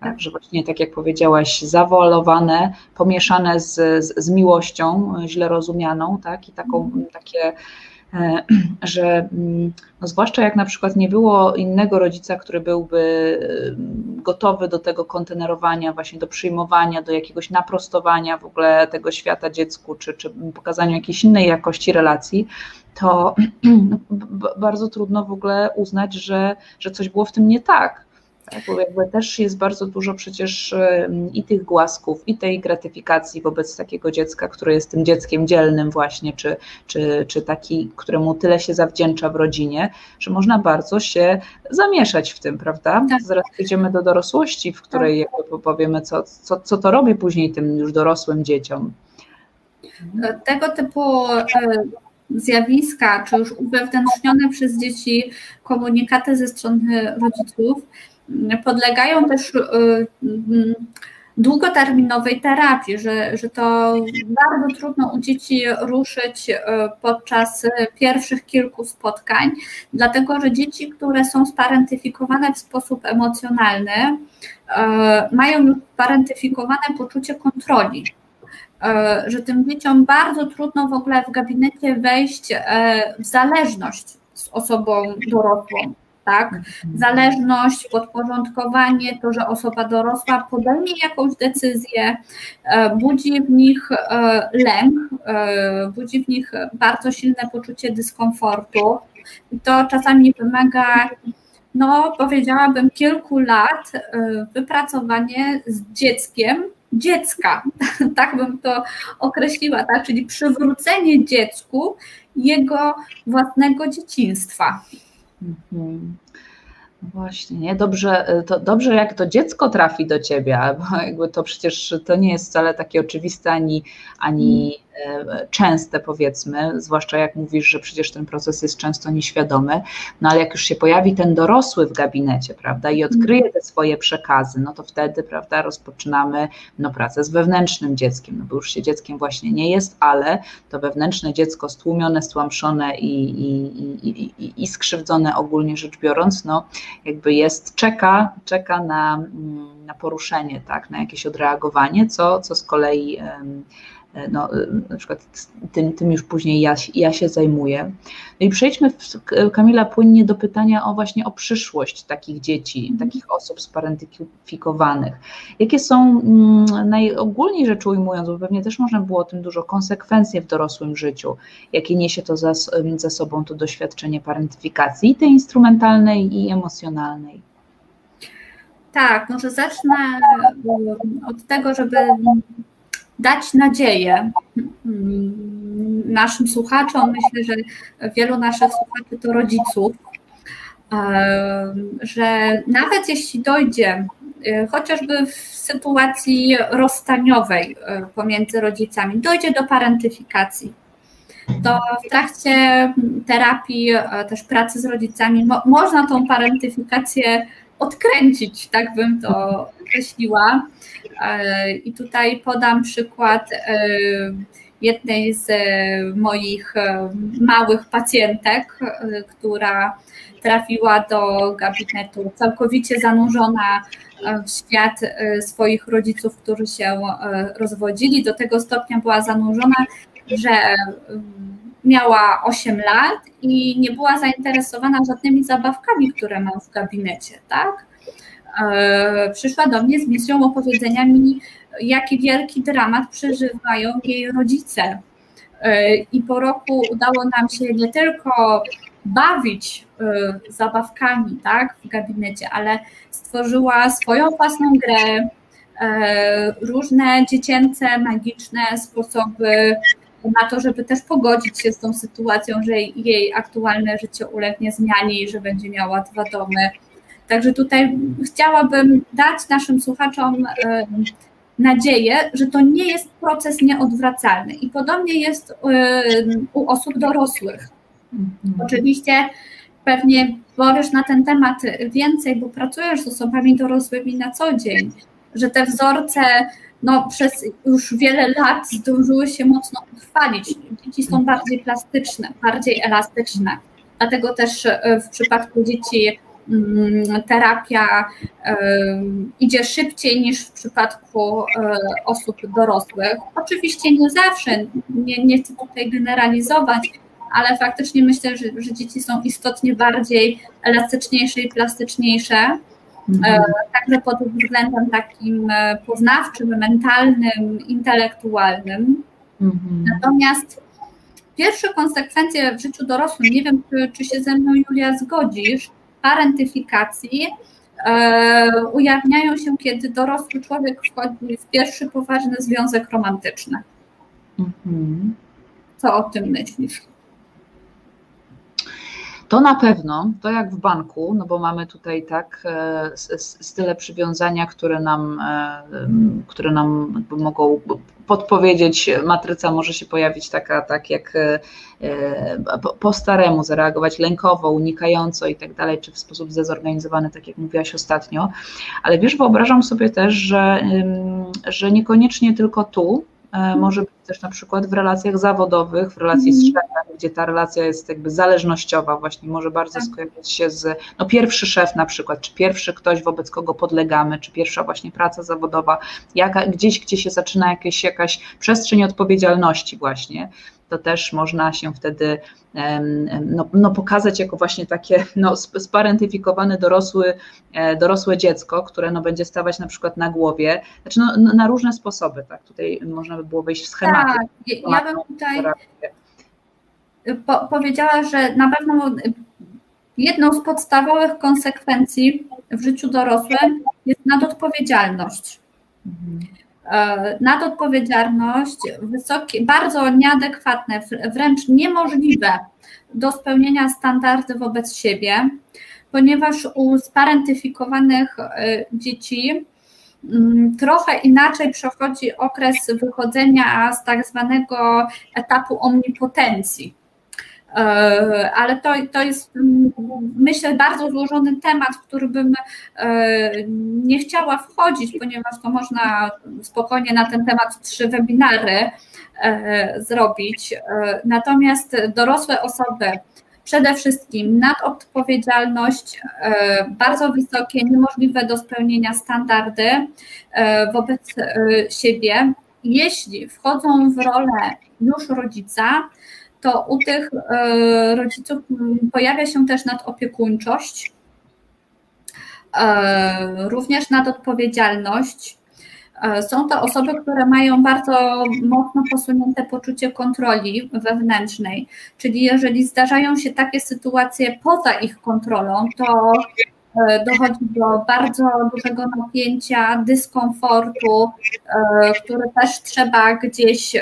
[SPEAKER 1] Tak, że właśnie tak jak powiedziałaś, zawolowane, pomieszane z, z, z miłością, źle rozumianą, tak, i taką, takie E, że mm, no zwłaszcza jak na przykład nie było innego rodzica, który byłby e, gotowy do tego kontenerowania, właśnie do przyjmowania, do jakiegoś naprostowania w ogóle tego świata dziecku, czy, czy pokazania jakiejś innej jakości relacji, to no, bardzo trudno w ogóle uznać, że, że coś było w tym nie tak. Tak, bo jakby też jest bardzo dużo przecież i tych głasków, i tej gratyfikacji wobec takiego dziecka, które jest tym dzieckiem dzielnym właśnie, czy, czy, czy taki, któremu tyle się zawdzięcza w rodzinie, że można bardzo się zamieszać w tym, prawda? Tak. Zaraz przejdziemy do dorosłości, w której tak. jakby powiemy, co, co, co to robi później tym już dorosłym dzieciom.
[SPEAKER 2] Tego typu e, zjawiska, czy już uwewnętrznione przez dzieci komunikaty ze strony rodziców, podlegają też y, y, długoterminowej terapii, że, że to bardzo trudno u dzieci ruszyć y, podczas pierwszych kilku spotkań, dlatego że dzieci, które są sparentyfikowane w sposób emocjonalny, mają sparentyfikowane poczucie kontroli. Że tym dzieciom bardzo trudno w ogóle w gabinecie wejść w zależność z osobą dorosłą tak? Mhm. Zależność, podporządkowanie, to, że osoba dorosła podejmie jakąś decyzję, e, budzi w nich e, lęk, e, budzi w nich bardzo silne poczucie dyskomfortu. I to czasami wymaga, no powiedziałabym, kilku lat wypracowanie z dzieckiem dziecka, tak bym to określiła, tak? czyli przywrócenie dziecku jego własnego dzieciństwa. Mhm.
[SPEAKER 1] No właśnie, nie? Dobrze, to dobrze, jak to dziecko trafi do ciebie, bo jakby to przecież to nie jest wcale takie oczywiste ani, ani E, częste, powiedzmy, zwłaszcza jak mówisz, że przecież ten proces jest często nieświadomy, no ale jak już się pojawi ten dorosły w gabinecie, prawda, i odkryje te swoje przekazy, no to wtedy, prawda, rozpoczynamy no, pracę z wewnętrznym dzieckiem, no bo już się dzieckiem właśnie nie jest, ale to wewnętrzne dziecko stłumione, stłamszone i, i, i, i, i skrzywdzone ogólnie rzecz biorąc, no jakby jest, czeka, czeka na, na poruszenie, tak, na jakieś odreagowanie, co, co z kolei E, no, e, na przykład tym, tym już później ja, ja się zajmuję. No i przejdźmy, Kamila, płynnie do pytania o właśnie o przyszłość takich dzieci, mhm. takich osób sparentyfikowanych. Jakie są mm, najogólniej rzecz ujmując, bo pewnie też można było o tym dużo, konsekwencje w dorosłym życiu, jakie niesie to za, za sobą to doświadczenie parentyfikacji, i tej instrumentalnej i emocjonalnej.
[SPEAKER 2] Tak, może zacznę od tego, żeby dać nadzieję mm, naszym słuchaczom. Myślę, że wielu naszych słuchaczy to rodziców, że nawet jeśli dojdzie, e, chociażby w sytuacji rozstaniowej e, pomiędzy rodzicami, dojdzie do parentyfikacji, to w trakcie terapii, e, też pracy z rodzicami, mo można tą parentyfikację odkręcić, tak bym to określiła. E, I tutaj podam przykład e, jednej z moich e, małych pacjentek, która trafiła do gabinetu całkowicie zanurzona w świat swoich rodziców, którzy się rozwodzili. Do tego stopnia była zanurzona, że miała 8 lat i nie była zainteresowana żadnymi zabawkami, które mam w gabinecie, tak? E, przyszła do mnie z misją opowiedzenia mi, jaki wielki dramat przeżywają jej rodzice. E, I po roku udało nam się nie tylko bawić e, zabawkami tak, w gabinecie, ale stworzyła swoją własną grę, różne dziecięce, magiczne sposoby na to, żeby też pogodzić się z tą sytuacją, że jej aktualne życie ulegnie zmianie i że będzie miała dwa domy Także tutaj chciałabym dać naszym słuchaczom e, nadzieję, że to nie jest proces nieodwracalny. I podobnie jest e, u osób dorosłych. Mhm. Oczywiście pewnie powiesz na ten temat więcej, bo pracujesz z osobami dorosłymi na co dzień, że te wzorce no, przez już wiele lat zdążyły się mocno utrwalić. Dzieci są bardziej plastyczne, bardziej elastyczne. Dlatego też e, w przypadku dzieci terapia idzie szybciej niż w przypadku e, osób dorosłych. Oczywiście nie zawsze, nie, nie chcę tutaj generalizować, ale faktycznie myślę, że, że dzieci są istotnie bardziej elastyczniejsze i plastyczniejsze. E, mhm. Także pod względem takim e, poznawczym, mentalnym, intelektualnym. Mhm. Natomiast pierwsze konsekwencje w życiu dorosłym, nie wiem, czy, czy się ze mną, Julia, zgodzisz, parentyfikacji e, ujawniają się, kiedy dorosły człowiek wchodzi w pierwszy poważny związek romantyczny. Mhm. Co o tym myślisz?
[SPEAKER 1] To na pewno, to jak w banku, no bo mamy tutaj tak e, style przywiązania, które nam, e, które nam mogą podpowiedzieć, matryca może się pojawić taka, tak jak e, po staremu zareagować lękowo, unikająco i tak dalej, czy w sposób zdezorganizowany, tak jak mówiłaś ostatnio. Ale wiesz, wyobrażam sobie też, że, że niekoniecznie tylko tu, może być też na przykład w relacjach zawodowych, w relacji z mhm. szefem, gdzie ta relacja jest jakby zależnościowa, właśnie może bardzo tak. skojarzyć się z, no pierwszy szef na przykład, czy pierwszy ktoś, wobec kogo podlegamy, czy pierwsza właśnie praca zawodowa, jaka, gdzieś, gdzie się zaczyna jakieś, jakaś przestrzeń odpowiedzialności właśnie, to też można się wtedy no, no pokazać jako właśnie takie no, sparentyfikowane dorosły, e, dorosłe dziecko, które no, będzie stawać na przykład na głowie, znaczy no, na różne sposoby, tak, tutaj można by było wejść w schematy.
[SPEAKER 2] Tak, ja bym tutaj po, powiedziała, że na pewno jedną z podstawowych konsekwencji w życiu dorosłym jest nadodpowiedzialność. Mhm. E, nadodpowiedzialność, wysokie, bardzo nieadekwatne, wręcz niemożliwe do spełnienia standardy wobec siebie, ponieważ u sparentyfikowanych e, dzieci trochę inaczej przechodzi okres wychodzenia z tak zwanego etapu omnipotencji E, ale to, to jest myślę bardzo złożony temat, w który bym e, nie chciała wchodzić, ponieważ to można spokojnie na ten temat trzy webinary e, zrobić. Natomiast dorosłe osoby przede wszystkim nadodpowiedzialność, bardzo wysokie, niemożliwe do spełnienia standardy wobec siebie. Jeśli wchodzą w rolę już rodzica, to u tych e, rodziców pojawia się też nadopiekuńczość, e, również nadodpowiedzialność. E, są to osoby, które mają bardzo mocno posunięte poczucie kontroli wewnętrznej, czyli jeżeli zdarzają się takie sytuacje poza ich kontrolą, to dochodzi do bardzo dużego napięcia, dyskomfortu, który też trzeba gdzieś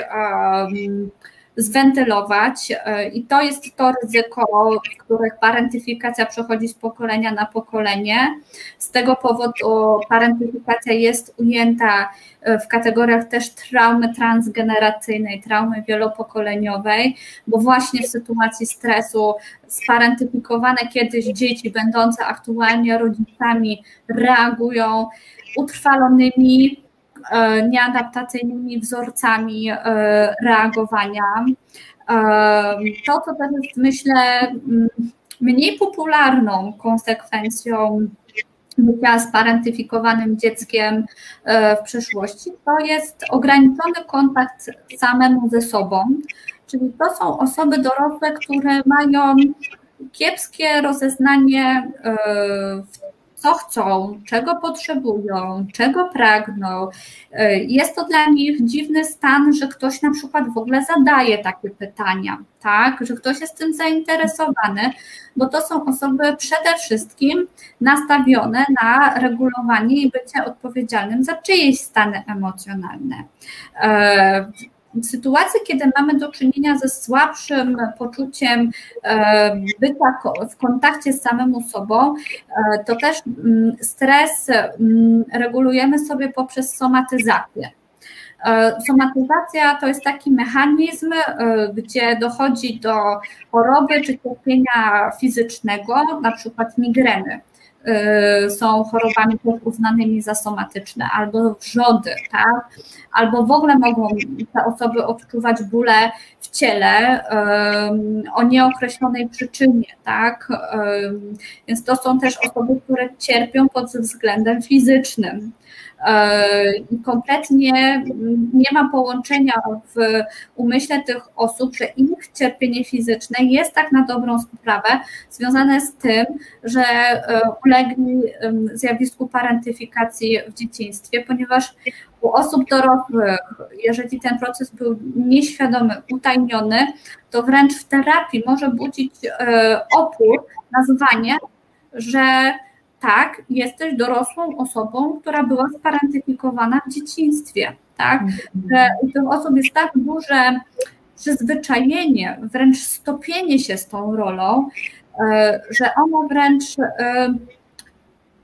[SPEAKER 2] zwentylować e, i to jest to ryzyko, w których parentyfikacja przechodzi z pokolenia na pokolenie. Z tego powodu parentyfikacja jest ujęta e, w kategoriach też traumy transgeneracyjnej, traumy wielopokoleniowej, bo właśnie w sytuacji stresu sparentyfikowane kiedyś dzieci będące aktualnie rodzicami reagują utrwalonymi nieadaptacyjnymi wzorcami e, reagowania. E, to, co też jest, myślę, mm, mniej popularną konsekwencją bycia sparentyfikowanym dzieckiem w przyszłości, to jest ograniczony kontakt samemu ze sobą, Czyli to są osoby dorosłe, które mają kiepskie rozeznanie w co chcą, czego potrzebują, czego pragną. E, jest to dla nich dziwny stan, że ktoś na przykład w ogóle zadaje takie pytania, tak, że ktoś jest tym zainteresowany, bo to są osoby przede wszystkim nastawione na regulowanie i bycie odpowiedzialnym za czyjeś stany emocjonalne. E, w sytuacji, kiedy mamy do czynienia ze słabszym poczuciem e, bycia w kontakcie z samym sobą, e, to też mm, stres mm, regulujemy sobie poprzez somatyzację. E, somatyzacja to jest taki mechanizm, gdzie dochodzi do choroby czy cierpienia fizycznego, na przykład migreny. Y, są chorobami uznanymi za somatyczne, albo wrzody, tak? albo w ogóle mogą te osoby odczuwać bóle w ciele o nieokreślonej przyczynie, tak? Więc to są też osoby, które cierpią pod względem fizycznym. Kompletnie nie ma połączenia w umyśle tych osób, że ich cierpienie fizyczne jest tak na dobrą sprawę związane z tym, że e, ulegli zjawisku parentyfikacji w dzieciństwie, ponieważ u osób dorosłych, jeżeli ten proces był nieświadomy, utajniony, to wręcz w terapii może budzić e, opór nazwanie, że tak, jesteś dorosłą osobą, która była sparentyfikowana w dzieciństwie, tak? Że u tych osób jest tak duże przyzwyczajenie, wręcz stopienie się z tą rolą, e, że ono wręcz e,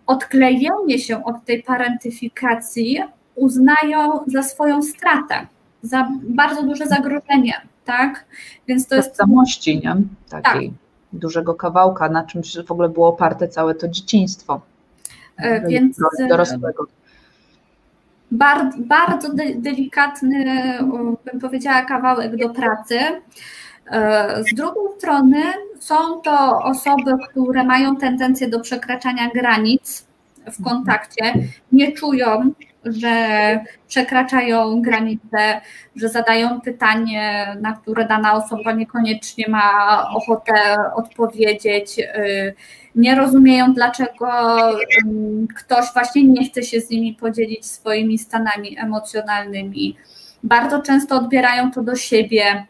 [SPEAKER 2] odklejenie się od tej parentyfikacji uznają za swoją stratę, za bardzo duże zagrożenie, tak?
[SPEAKER 1] Więc to jest. Samości, nie? Takiej. Dużego kawałka, na czymś w ogóle było oparte całe to dzieciństwo.
[SPEAKER 2] E, więc e, dorosłego. Bardzo, bardzo delikatny, bym powiedziała, kawałek do pracy. E, z drugiej strony są to osoby, które mają tendencję do przekraczania granic w kontakcie, nie czują że przekraczają granice, że zadają pytanie, na które dana osoba niekoniecznie ma ochotę odpowiedzieć, y, nie rozumieją, dlaczego ktoś właśnie nie chce się z nimi podzielić swoimi stanami emocjonalnymi. Bardzo często odbierają to do siebie,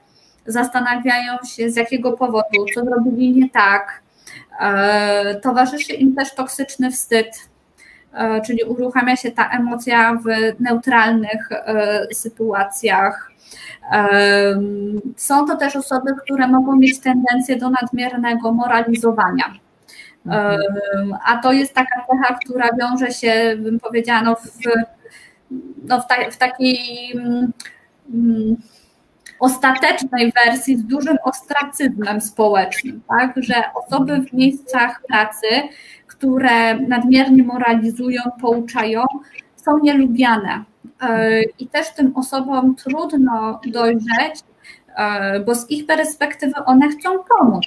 [SPEAKER 2] zastanawiają się, z jakiego powodu, co zrobili nie tak. E, towarzyszy im też toksyczny wstyd, czyli uruchamia się ta emocja w neutralnych e, sytuacjach. E, są to też osoby, które mogą mieć tendencję do nadmiernego moralizowania. A to jest taka cecha, która wiąże się, bym powiedziała, no w, no w, ta, w takiej mm, ostatecznej wersji z dużym ostracyzmem społecznym, tak? że osoby w miejscach pracy które nadmiernie moralizują, pouczają, są nielubiane. E, I też tym osobom trudno dojrzeć, e, bo z ich perspektywy one chcą pomóc.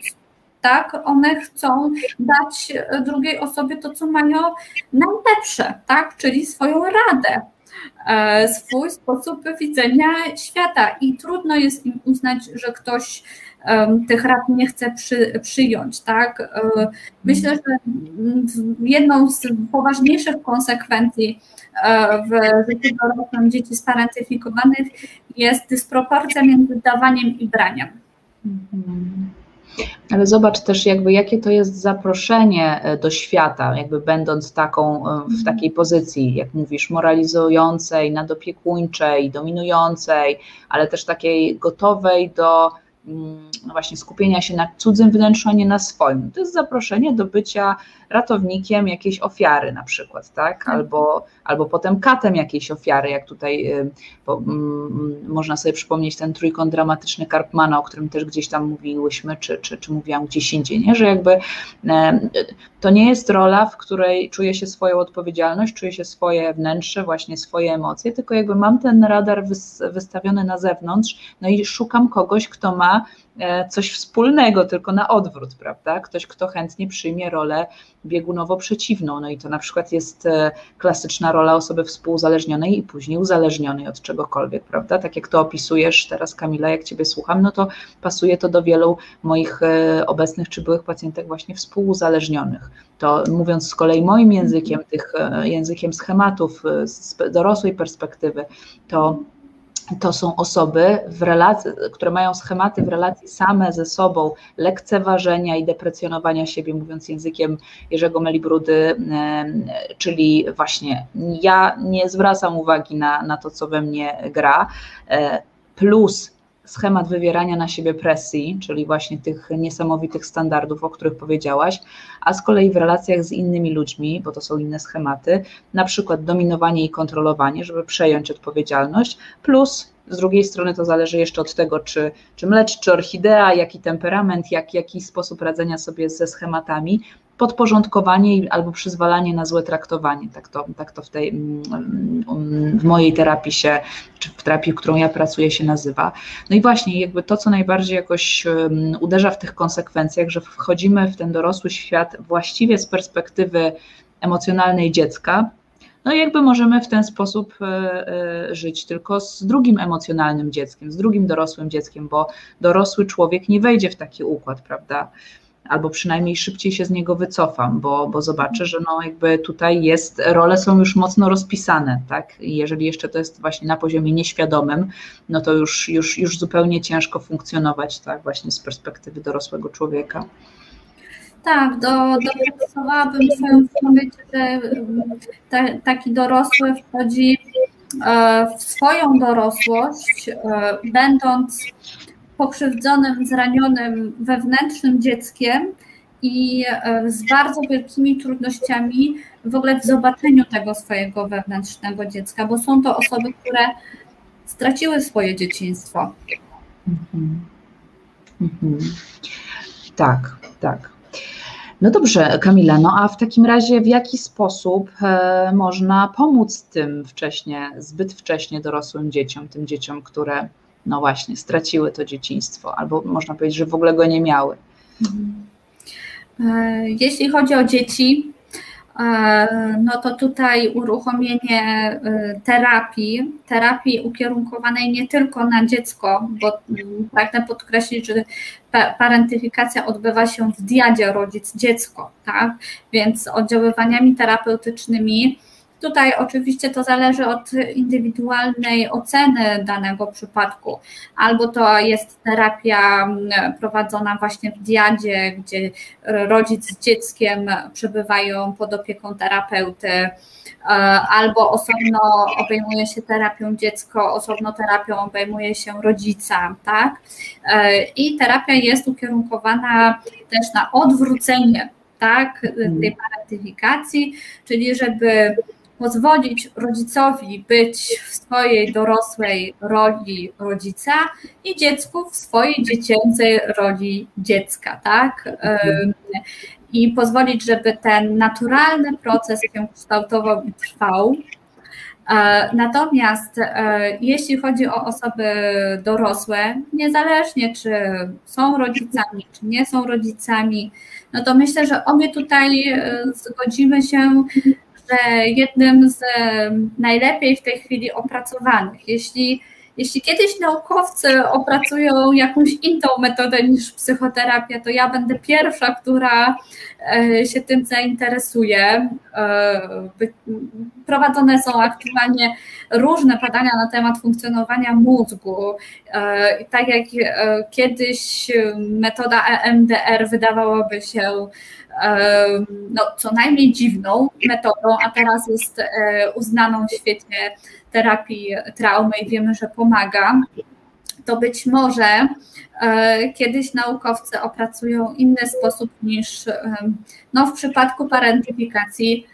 [SPEAKER 2] Tak, one chcą dać drugiej osobie to, co mają najlepsze, tak, czyli swoją radę, e, swój sposób widzenia świata i trudno jest im uznać, że ktoś tych rad nie chce przy, przyjąć. Tak? E, myślę, że jedną z poważniejszych konsekwencji e, w życiu dorosłym dzieci sparentyfikowanych jest dysproporcja między dawaniem i braniem. Mhm.
[SPEAKER 1] Ale zobacz też jakby jakie to jest zaproszenie e, do świata, jakby będąc taką w mhm. takiej pozycji, jak mówisz, moralizującej, nadopiekuńczej, dominującej, ale też takiej gotowej do właśnie skupienia się na cudzym wnętrzu, a nie na swoim. To jest zaproszenie do bycia ratownikiem jakiejś ofiary na przykład, tak? tak. Albo, albo potem katem jakiejś ofiary, jak tutaj y, bo, mm, można sobie przypomnieć ten trójkąt dramatyczny Karpmana, o którym też gdzieś tam mówiłyśmy, czy, czy, czy mówiłam gdzieś indziej, nie? że jakby e, to nie jest rola, w której czuję się swoją odpowiedzialność, czuję się swoje wnętrze, właśnie swoje emocje, tylko jakby mam ten radar wystawiony na zewnątrz, no i szukam kogoś, kto ma ma e, coś wspólnego, tylko na odwrót, prawda? Ktoś, kto chętnie przyjmie rolę biegunowo przeciwną. No i to na przykład jest e, klasyczna rola osoby współuzależnionej i później uzależnionej od czegokolwiek, prawda? Tak jak to opisujesz teraz, Kamila, jak Ciebie słucham, no to pasuje to do wielu moich e, obecnych czy byłych pacjentek właśnie współuzależnionych. To mówiąc z kolei moim językiem, tych językiem schematów z dorosłej perspektywy, to to są osoby, relacji, które mają schematy w relacji same ze sobą, lekceważenia i deprecjonowania siebie, mówiąc językiem Jerzego Melibrudy, czyli właśnie ja nie zwracam uwagi na, na to, co we mnie gra, e, plus schemat wywierania na siebie presji, czyli właśnie tych niesamowitych standardów, o których powiedziałaś, a z kolei w relacjach z innymi ludźmi, bo to są inne schematy, na przykład dominowanie i kontrolowanie, żeby przejąć odpowiedzialność, plus z drugiej strony to zależy jeszcze od tego, czy, czy mlecz, czy orchidea, jaki temperament, jak, jaki sposób radzenia sobie ze schematami, podporządkowanie albo przyzwalanie na złe traktowanie. Tak to, tak to w, tej, mm, mm, w mojej terapii się, czy w terapii, którą ja pracuję, się nazywa. No i właśnie, jakby to, co najbardziej jakoś uderza w tych konsekwencjach, że wchodzimy w ten dorosły świat właściwie z perspektywy emocjonalnej dziecka, no i jakby możemy w ten sposób e, e, żyć tylko z drugim emocjonalnym dzieckiem, z drugim dorosłym dzieckiem, bo dorosły człowiek nie wejdzie w taki układ, prawda? Albo przynajmniej szybciej się z niego wycofam, bo, bo zobaczę, że no jakby tutaj jest, role są już mocno rozpisane, tak? I jeżeli jeszcze to jest właśnie na poziomie nieświadomym, no to już, już, już zupełnie ciężko funkcjonować, tak, właśnie z perspektywy dorosłego człowieka.
[SPEAKER 2] Tak, do, dopracowałabym swoją wypowiedź, że te, taki dorosły wchodzi e, w swoją dorosłość, e, będąc pokrzywdzonym, zranionym wewnętrznym dzieckiem i e, z bardzo wielkimi trudnościami w ogóle w zobaczeniu tego swojego wewnętrznego dziecka, bo są to osoby, które straciły swoje dzieciństwo. Mhm.
[SPEAKER 1] Mhm. Tak, tak. No dobrze, Kamila, no a w takim razie w jaki sposób e, można pomóc tym wcześnie, zbyt wcześnie dorosłym dzieciom, tym dzieciom, które no właśnie, straciły to dzieciństwo, albo można powiedzieć, że w ogóle go nie miały.
[SPEAKER 2] E, jeśli chodzi o dzieci, e, no to tutaj uruchomienie e, terapii, terapii ukierunkowanej nie tylko na dziecko, bo pragnę podkreślić, że parentyfikacja odbywa się w diadzie rodzic-dziecko, tak? Więc oddziaływaniami terapeutycznymi Tutaj oczywiście to zależy od indywidualnej oceny danego przypadku. Albo to jest terapia mm, prowadzona właśnie w diadzie, gdzie rodzic z dzieckiem przebywają pod opieką terapeuty, e, albo osobno obejmuje się terapią dziecko, osobno terapią obejmuje się rodzica, tak? E, I terapia jest ukierunkowana też na odwrócenie tak, tej parentyfikacji, czyli żeby pozwolić rodzicowi być w swojej dorosłej roli rodzica i dziecku w swojej dziecięcej roli dziecka, tak? I pozwolić, żeby ten naturalny proces się kształtował i trwał. E, natomiast e, jeśli chodzi o osoby dorosłe, niezależnie czy są rodzicami, czy nie są rodzicami, no to myślę, że obie tutaj e, zgodzimy się, jednym z najlepiej w tej chwili opracowanych. Jeśli, jeśli kiedyś naukowcy opracują jakąś inną metodę niż psychoterapia, to ja będę pierwsza, która się tym zainteresuje. E, prowadzone są aktualnie różne badania na temat funkcjonowania mózgu. E, tak jak kiedyś metoda EMDR wydawałoby się no, co najmniej dziwną metodą, a teraz jest e, uznaną w świecie terapii traumy i wiemy, że pomaga, to być może e, kiedyś naukowcy opracują inny sposób niż no, w przypadku parentyfikacji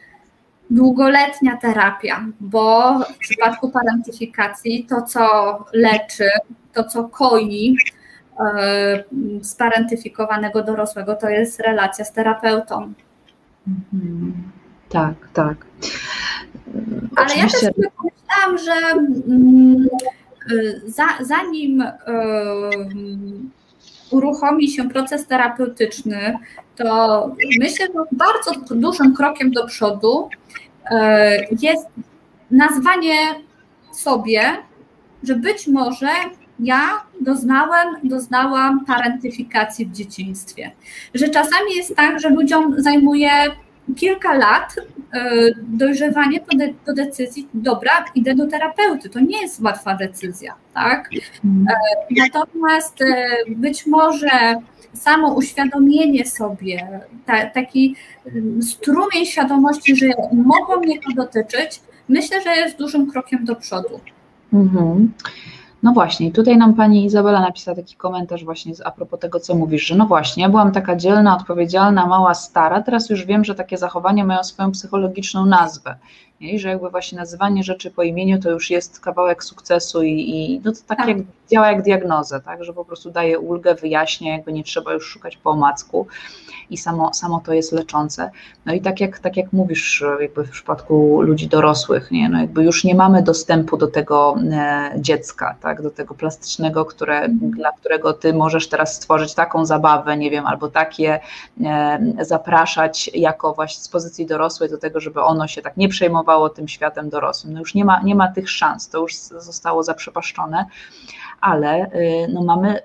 [SPEAKER 2] długoletnia terapia, bo w przypadku parentyfikacji to, co leczy, to, co koi, E, sparentyfikowanego dorosłego, to jest relacja z terapeutą.
[SPEAKER 1] Mhm. Tak, tak.
[SPEAKER 2] Ale Oczywiście... ja też pomyślałam, że mm, za, zanim uruchomi się proces terapeutyczny, to myślę, że bardzo dużym krokiem do przodu e, jest nazwanie sobie, że być może ja doznałem, doznałam parentyfikacji w dzieciństwie. Że czasami jest tak, że ludziom zajmuje kilka lat e, dojrzewanie do, de, do, decyzji, dobra, idę do terapeuty. To nie jest łatwa decyzja, tak? Mhm. E, natomiast e, być może samo uświadomienie sobie, ta, taki mm, strumień świadomości, że mogło mnie to dotyczyć, myślę, że jest dużym krokiem do przodu. Mhm.
[SPEAKER 1] No właśnie, tutaj nam pani Izabela napisała taki komentarz właśnie a propos tego, co mówisz, że no właśnie, ja byłam taka dzielna, odpowiedzialna, mała, stara, teraz już wiem, że takie zachowania mają swoją psychologiczną nazwę. I że jakby właśnie nazywanie rzeczy po imieniu to już jest kawałek sukcesu i, i no to tak, tak. Jak, działa jak diagnoza, tak? że po prostu daje ulgę, wyjaśnia, jakby nie trzeba już szukać po omacku i samo, samo to jest leczące. No i tak jak, tak jak mówisz, jakby w przypadku ludzi dorosłych, nie? No jakby już nie mamy dostępu do tego e, dziecka, tak? do tego plastycznego, które, mm. dla którego ty możesz teraz stworzyć taką zabawę, nie wiem, albo takie e, zapraszać jako właśnie z pozycji dorosłej do tego, żeby ono się tak nie przejmowało tym światem dorosłym. No już nie ma, nie ma tych szans, to już zostało zaprzepaszczone ale y, no mamy y,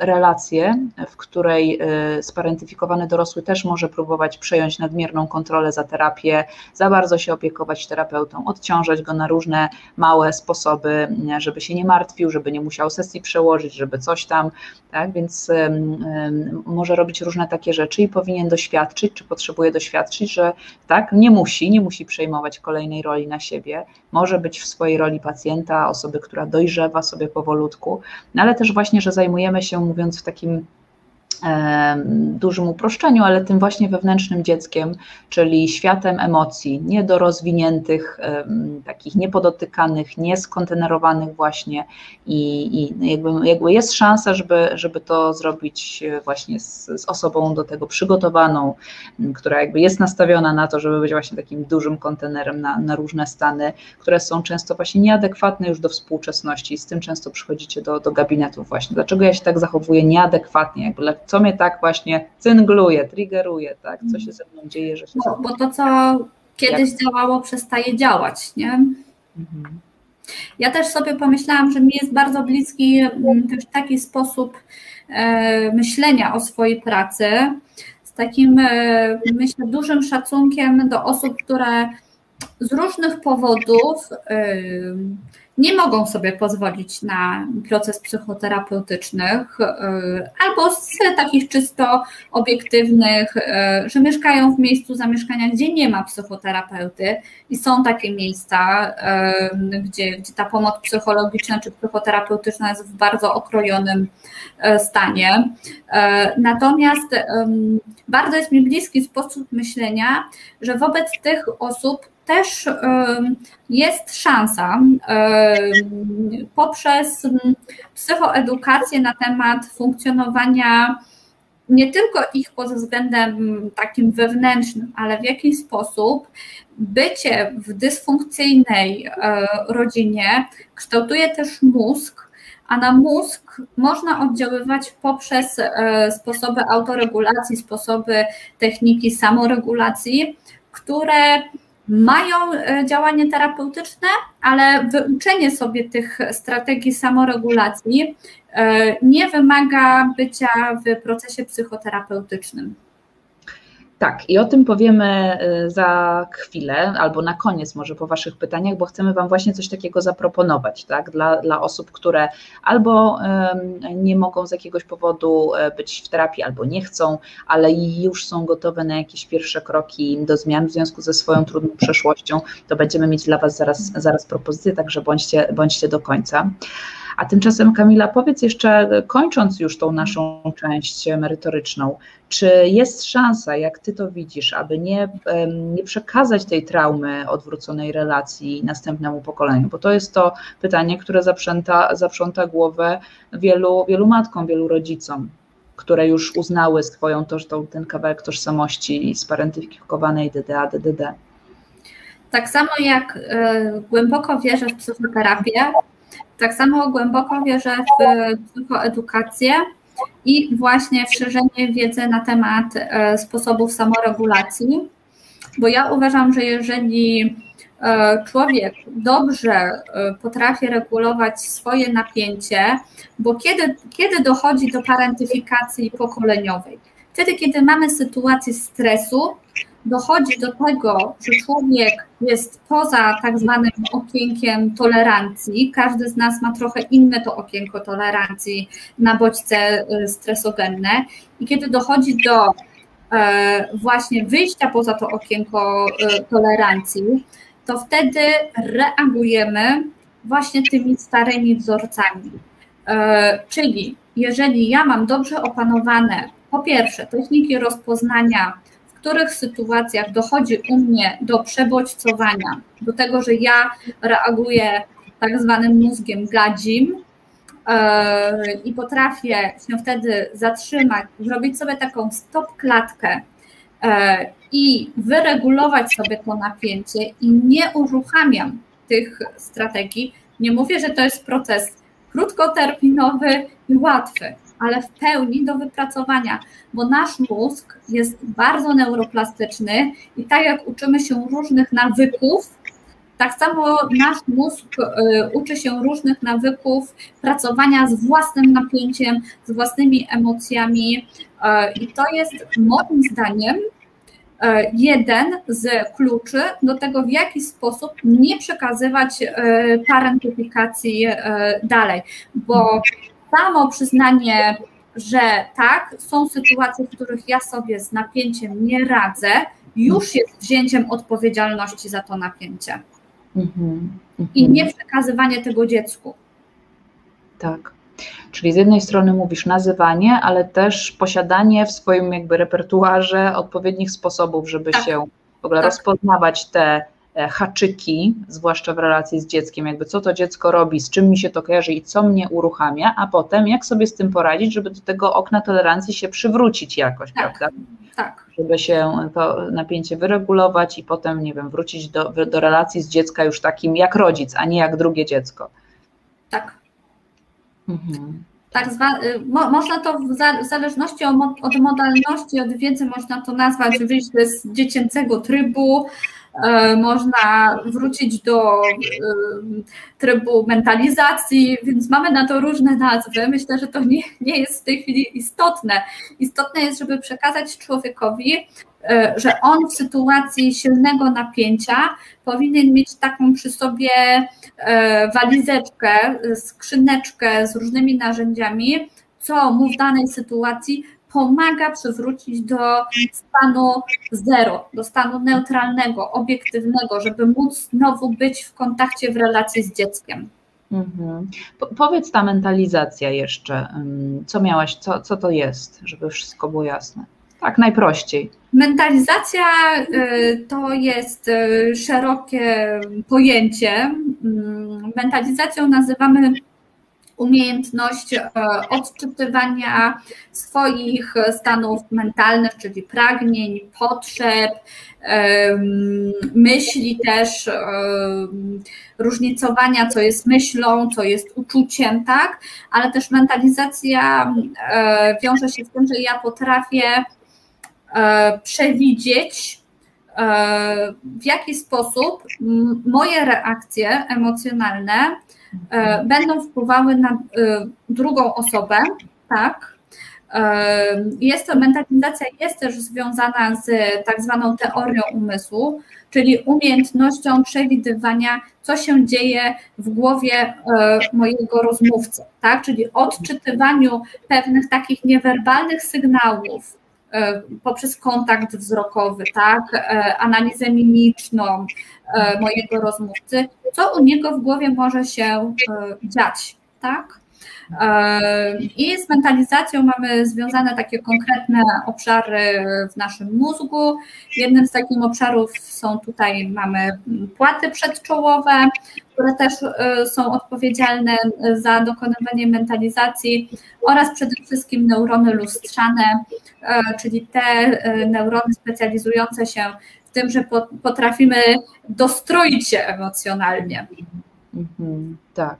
[SPEAKER 1] relację, w której y, sparentyfikowany dorosły też może próbować przejąć nadmierną kontrolę za terapię, za bardzo się opiekować terapeutą, odciążać go na różne małe sposoby, żeby się nie martwił, żeby nie musiał sesji przełożyć, żeby coś tam, tak, więc może robić różne takie rzeczy i powinien doświadczyć, czy potrzebuje doświadczyć, że tak, nie musi, nie musi przejmować kolejnej roli na siebie, może być w swojej roli pacjenta, osoby, która dojrzewa sobie powolutku, no ale też właśnie, że zajmujemy się, mówiąc w takim dużym uproszczeniu, ale tym właśnie wewnętrznym dzieckiem, czyli światem emocji, niedorozwiniętych, takich niepodotykanych, nieskontenerowanych właśnie i, i jakby, jakby jest szansa, żeby, żeby to zrobić właśnie z, z osobą do tego przygotowaną, która jakby jest nastawiona na to, żeby być właśnie takim dużym kontenerem na, na różne stany, które są często właśnie nieadekwatne już do współczesności z tym często przychodzicie do, do gabinetów właśnie. Dlaczego ja się tak zachowuję nieadekwatnie, jakby co mnie tak właśnie cyngluje, triggeruje, tak? Co się ze mną dzieje, że się.
[SPEAKER 2] No, bo to, co kiedyś Jak? działało, przestaje działać, nie? Mhm. Ja też sobie pomyślałam, że mi jest bardzo bliski mm, też taki sposób e, myślenia o swojej pracy, z takim, e, myślę, dużym szacunkiem do osób, które z różnych powodów e, nie mogą sobie pozwolić na proces psychoterapeutyczny, y, albo z takich czysto obiektywnych, y, że mieszkają w miejscu zamieszkania, gdzie nie ma psychoterapeuty i są takie miejsca, y, gdzie, gdzie ta pomoc psychologiczna czy psychoterapeutyczna jest w bardzo okrojonym stanie. Natomiast bardzo jest mi bliski sposób myślenia, że wobec tych osób też jest szansa poprzez psychoedukację na temat funkcjonowania nie tylko ich pod względem takim wewnętrznym, ale w jakiś sposób bycie w dysfunkcyjnej e, rodzinie kształtuje też mózg, a na mózg można oddziaływać poprzez e, sposoby autoregulacji, sposoby techniki samoregulacji, które mają e, działanie terapeutyczne, ale wyuczenie sobie tych strategii samoregulacji e, nie wymaga bycia w procesie psychoterapeutycznym.
[SPEAKER 1] Tak, i o tym powiemy y, za chwilę, albo na koniec może po Waszych pytaniach, bo chcemy Wam właśnie coś takiego zaproponować, tak, dla, dla osób, które albo nie mogą z jakiegoś powodu e, być w terapii, albo nie chcą, ale już są gotowe na jakieś pierwsze kroki do zmian w związku ze swoją trudną przeszłością, to będziemy mieć dla Was zaraz, zaraz propozycje, także bądźcie, bądźcie do końca. A tymczasem, Kamila, powiedz jeszcze, kończąc już tą naszą część merytoryczną, czy jest szansa, jak ty to widzisz, aby nie, nie przekazać tej traumy odwróconej relacji następnemu pokoleniu? Bo to jest to pytanie, które zaprząta, zaprząta głowę wielu, wielu matkom, wielu rodzicom które już uznały swoją toż, ten kawałek tożsamości sparentyfikowanej DDA, DDD.
[SPEAKER 2] Tak samo jak y, głęboko wierzę w psychoterapię, tak samo głęboko wierzę w psychoedukację i właśnie szerzenie wiedzy na temat e, sposobów samoregulacji, bo ja uważam, że jeżeli e, człowiek dobrze e, potrafi regulować swoje napięcie, bo kiedy, kiedy dochodzi do parentyfikacji pokoleniowej? Wtedy, kiedy mamy sytuację stresu, dochodzi do tego, że człowiek jest poza tak zwanym okienkiem tolerancji. Każdy z nas ma trochę inne to okienko tolerancji na bodźce y, stresogenne. I kiedy dochodzi do e, właśnie wyjścia poza to okienko y, tolerancji, to wtedy reagujemy właśnie tymi starymi wzorcami. E, czyli jeżeli ja mam dobrze opanowane, po pierwsze, techniki rozpoznania których sytuacjach dochodzi u mnie do przebodźcowania, do tego, że ja reaguję tak zwanym mózgiem gadzim yy, i potrafię się wtedy zatrzymać, zrobić sobie taką stop klatkę yy, i wyregulować sobie to napięcie i nie uruchamiam tych strategii. Nie mówię, że to jest proces krótkoterminowy i łatwy ale w pełni do wypracowania, bo nasz mózg jest bardzo neuroplastyczny i tak jak uczymy się różnych nawyków, tak samo nasz mózg y, uczy się różnych nawyków pracowania z własnym napięciem, z własnymi emocjami y, i to jest moim zdaniem y, jeden z kluczy do tego, w jaki sposób nie przekazywać parentyfikacji dalej, bo samo przyznanie, że tak, są sytuacje, w których ja sobie z napięciem nie radzę, już jest wzięciem odpowiedzialności za to napięcie. Mm-hmm, I nie przekazywanie tego dziecku.
[SPEAKER 1] Tak. Czyli z jednej strony mówisz nazywanie, ale też posiadanie w swoim jakby repertuarze odpowiednich sposobów, żeby tak. się w ogóle tak. rozpoznawać te haczyki, zwłaszcza w relacji z dzieckiem, jakby co to dziecko robi, z czym mi się to kojarzy i co mnie uruchamia, a potem jak sobie z tym poradzić, żeby do tego okna tolerancji się przywrócić jakoś, tak, prawda?
[SPEAKER 2] Tak.
[SPEAKER 1] Żeby się to napięcie wyregulować i potem, nie wiem, wrócić do, do relacji z dziecka już takim jak rodzic, a nie jak drugie dziecko.
[SPEAKER 2] Tak. Mhm. Tak zwa, y, mo, można to w, za, w zależności od, od modalności, od wiedzy, można to nazwać wyjść z dziecięcego trybu, E, można wrócić do e, trybu mentalizacji, więc mamy na to różne nazwy. Myślę, że to nie, nie jest w tej chwili istotne. Istotne jest, żeby przekazać człowiekowi, e, że on w sytuacji silnego napięcia powinien mieć taką przy sobie walizeczkę, skrzyneczkę z różnymi narzędziami, co mu w danej sytuacji pomaga przywrócić do stanu zero, do stanu neutralnego, obiektywnego, żeby móc znowu być w kontakcie, w relacji z dzieckiem. Mhm.
[SPEAKER 1] Po, powiedz ta mentalizacja jeszcze, co miałaś, co, co to jest, żeby wszystko było jasne. Tak, najprościej.
[SPEAKER 2] Mentalizacja y, to jest y, szerokie pojęcie. Mentalizacją nazywamy umiejętność e, odczytywania swoich stanów mentalnych, czyli pragnień, potrzeb, myśli też, różnicowania, co jest myślą, co jest uczuciem, tak? Ale też mentalizacja e, wiąże się z tym, że ja potrafię e, przewidzieć, w jaki sposób moje reakcje emocjonalne E, będą wpływały na e, drugą osobę, tak? E, jest to mentalizacja jest też związana z tak zwaną teorią umysłu, czyli umiejętnością przewidywania, co się dzieje w głowie mojego rozmówcy, tak? Czyli odczytywaniu pewnych takich niewerbalnych sygnałów, poprzez kontakt wzrokowy, tak, analizę mimiczną mojego rozmówcy, co u niego w głowie może się e, dziać, tak? E, I z mentalizacją mamy związane takie konkretne obszary w naszym mózgu. Jednym z takich obszarów są tutaj, mamy płaty przedczołowe, które też e, są odpowiedzialne za dokonywanie mentalizacji oraz przede wszystkim neurony lustrzane, czyli te neurony specjalizujące się tym, że potrafimy dostroić się emocjonalnie.
[SPEAKER 1] Mhm, tak.